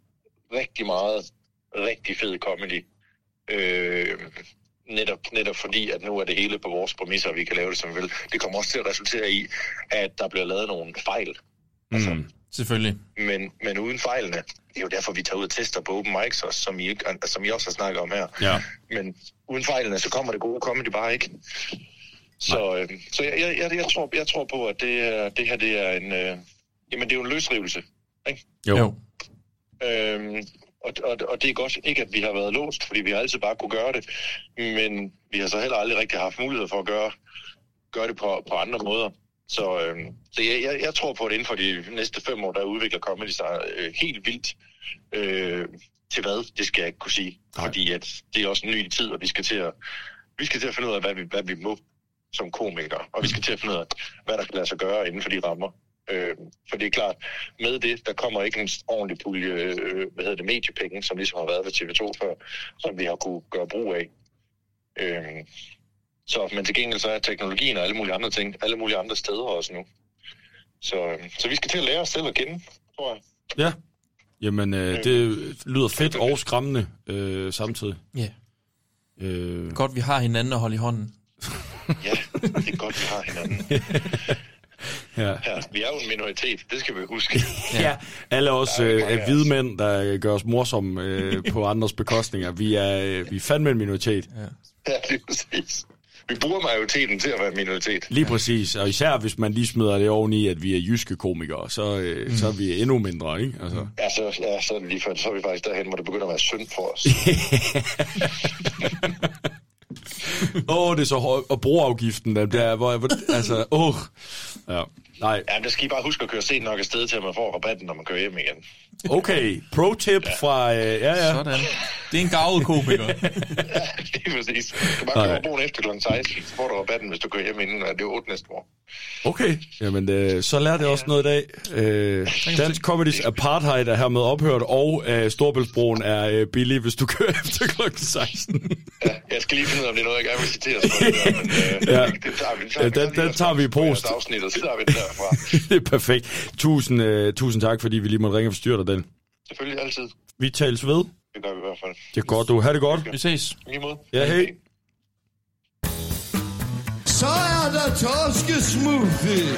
rigtig meget, rigtig fed comedy. Øh, netop, netop fordi, at nu er det hele på vores præmisser, og vi kan lave det, som vi vil. Det kommer også til at resultere i, at der bliver lavet nogle fejl. Altså, Mm. Selvfølgelig. men, men uden fejlene. Det er jo derfor, vi tager ud og tester på open mics, også, som, I, ikke- som I også har snakket om her. Ja. Men uden fejlene, så kommer det gode comedy bare ikke. Så, øh, så jeg, jeg, jeg, jeg, tror, jeg tror på, at det, er, det her det er en, øh, jamen, det er jo en løsrivelse. Ikke? Jo. Jo. Øhm, og, og, og det er godt ikke, at vi har været låst, fordi vi har altid bare kunne gøre det. Men vi har så heller aldrig rigtig haft mulighed for at gøre, gøre det på, på andre måder. Så, øhm, så jeg, jeg, jeg tror på, at inden for de næste fem år, der udvikler comedy sig øh, helt vildt. Øh, til hvad, det skal jeg ikke kunne sige. Nej. Fordi at det er også en ny tid, og vi skal til at, vi skal til at finde ud af, hvad vi, hvad vi må som komikere. Og vi skal til at finde ud af, hvad der kan lade sig gøre inden for de rammer. Øh, for det er klart, med det, der kommer ikke en ordentlig pulje, øh, hvad hedder det, mediepenge, som ligesom har været ved TV2 før, som vi har kunne gøre brug af. Øh, så, men til gengæld så er teknologien og alle mulige andre ting, alle mulige andre steder også nu. Så, øh, så vi skal til at lære os selv at kende, tror jeg. Ja. Jamen, øh, det lyder fedt og skræmmende øh, samtidig. Ja. Øh, Godt, vi har hinanden at holde i hånden. Ja, det er godt, vi har hinanden. ja. Ja, vi er jo en minoritet, det skal vi huske. ja. Alle os er øh, af hvide mænd, der gør os morsomme øh, på andres bekostninger, vi er, øh, vi er fandme en minoritet. Ja, det er præcis. Vi bruger majoriteten til at være en minoritet. Lige præcis, og især hvis man lige smider det oveni, at vi er jyske komikere, så, øh, mm. så er vi endnu mindre, ikke? Altså. Ja, så, ja, så er det lige før, så er vi faktisk derhen, hvor det begynder at være synd for os. Åh, oh, det er så hårdt. Og broafgiften, der, der hvor, hvor, altså, åh. Oh. Ja, nej. Ja, men der skal I bare huske at køre sent nok afsted til, at man får rabatten, når man kører hjem igen. Okay, pro-tip ja. fra, øh, ja, ja. Sådan. Det er en gavet komiker. Ja, lige præcis. Du kan bare køre broen efter kl. 16, så får du rabatten, hvis du kører hjem inden, og det er 8 næste år. Okay, jamen øh, så lærte jeg også noget i dag. Øh, Dansk Comedys Apartheid er hermed ophørt, og øh, Storbæltsbroen er øh, billig, hvis du kører efter klokken 16. Ja, jeg skal lige finde ud af, om det er noget, jeg gerne vil citere det men øh, Ja. ja. det tager vi. Ja, den- den tager vi i post. Afsnit, og så tager vi det derfra. det er perfekt. Tusind, øh, tusind tak, fordi vi lige måtte ringe og forstyrre dig, den. Selvfølgelig altid. Vi tales ved. Det gør vi i hvert fald. Det er godt, du. Ha' det godt. Vi ses. I lige måde. Ja, hej. Så er der torskesmoothie.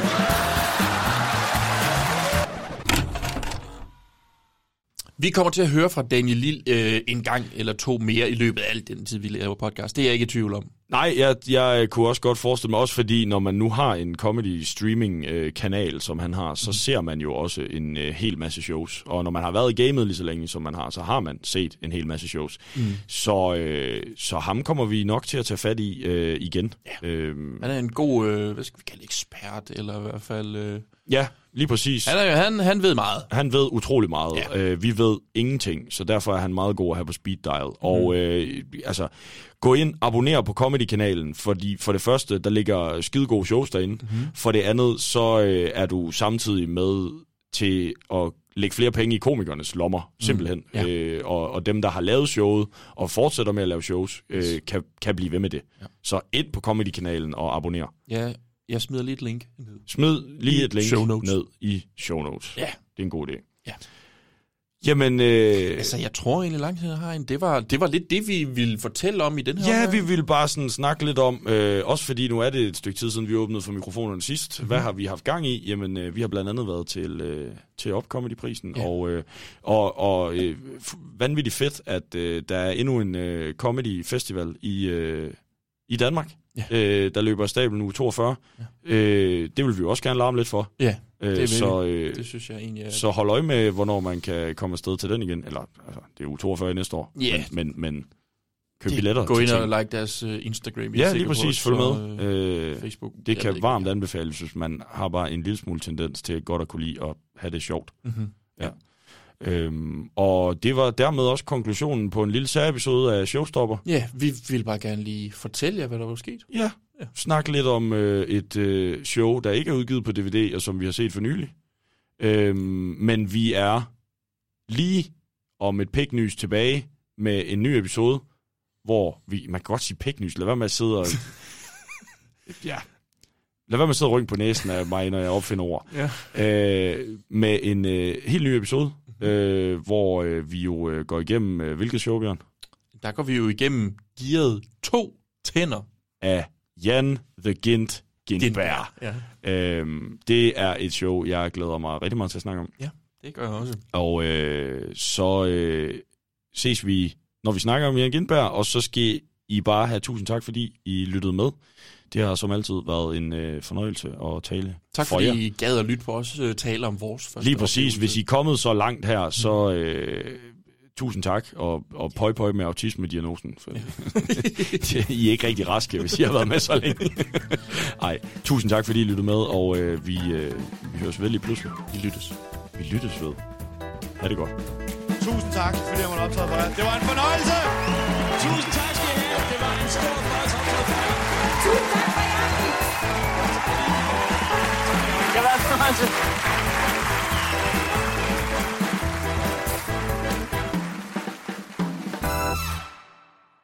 Vi kommer til at høre fra Daniel Lille øh, en gang eller to mere i løbet af al den tid, vi laver podcast. Det er jeg ikke i tvivl om. Nej, jeg, jeg kunne også godt forestille mig, også fordi når man nu har en comedy streaming øh, kanal, som han har, så ser man jo også en øh, hel masse shows. Og når man har været i gamet lige så længe, som man har, så har man set en hel masse shows. Mm. Så, øh, så ham kommer vi nok til at tage fat i øh, igen. Ja. Øhm, Han er en god, øh, hvad skal vi kalde ekspert, eller i hvert fald... Øh, ja, lige præcis. han, er, han, han ved meget. Han ved utrolig meget. Ja. Øh, vi ved ingenting, så derfor er han meget god at have på speed dial. Mm. Og øh, altså, gå ind, abonner på Comedy-kanalen, fordi for det første, der ligger skidegode shows derinde. Mm. For det andet, så øh, er du samtidig med til at lægge flere penge i komikernes lommer, simpelthen. Ja. Øh, og, og dem, der har lavet showet og fortsætter med at lave shows, øh, kan, kan blive ved med det. Ja. Så ind på Comedy-kanalen og abonner. Ja, jeg smider lige et link ned. Smid lige I et link show notes. ned i show notes. Ja. Det er en god idé. Ja. Jamen, øh, Altså, jeg tror egentlig lang tid, jeg har en. Det var, det var lidt det, vi ville fortælle om i den her Ja, omgang. vi ville bare sådan snakke lidt om, øh, også fordi nu er det et stykke tid siden, vi åbnede for mikrofonerne sidst. Mm-hmm. Hvad har vi haft gang i? Jamen, øh, vi har blandt andet været til, øh, til Opcomedy-prisen, Ja. og, øh, og, og øh, vanvittigt fedt, at øh, der er endnu en øh, comedy-festival i, øh, i Danmark, Ja. øh, der løber af stablen uge 42. Ja. Øh, det vil vi også gerne larme lidt for. Ja, Øh, det vil så, øh, Det synes jeg egentlig er... så hold øje med, hvornår man kan komme afsted til den igen. Eller, altså, det er uge 42 i næste år. Ja. Men, men, men køb billetter. Gå ind og like deres uh, Instagram. jeg Ja, lige præcis. Følg med. Øh, Facebook. det Jeg kan ikke, varmt anbefales, hvis man har bare en lille smule tendens til godt at kunne lide at have det sjovt. Mhm. Ja. Øhm, og det var dermed også konklusionen på en lille særepisode af Showstopper. Ja, vi vil bare gerne lige fortælle jer, hvad der var sket. Ja. ja. Snak lidt om øh, et øh, show, der ikke er udgivet på DVD, og som vi har set for nylig. Øhm, men vi er lige om et piknys tilbage med en ny episode, hvor vi, man kan godt sige piknys, lad være med at sidde og... ja. Lad være med at sidde og på næsen af mig, når jeg opfinder ord. Ja. Øh, med en øh, helt ny episode, øh, hvor øh, vi jo øh, går igennem, øh, hvilket show, Bjørn? Der går vi jo igennem gearet to tænder. Af Jan The Gint Gintberg. Ja, Øhm, det er et show, jeg glæder mig rigtig meget til at snakke om. det gør jeg også. Og øh, så øh, ses vi, når vi snakker om Jan Gintberg, og så skal I bare have tusind tak, fordi I lyttede med. Det har som altid været en øh, fornøjelse at tale Tak for fordi jer. I gad at lytte på os uh, tale om vores første Lige præcis. oplevelse. Hvis I er kommet så langt her, så øh, tusind tak, og, og pøj pøj med autisme-diagnosen. For, I er ikke rigtig raske, hvis I har været med så længe. Ej, tusind tak, fordi I lyttede med, og øh, vi, øh, vi høres vel lige pludselig. Vi lyttes. Vi lyttes ved. Ha' det godt. Tusind tak, fordi jeg måtte optræde for jer. Det var en fornøjelse! Tusind tak skal I have. Det var en stor jer.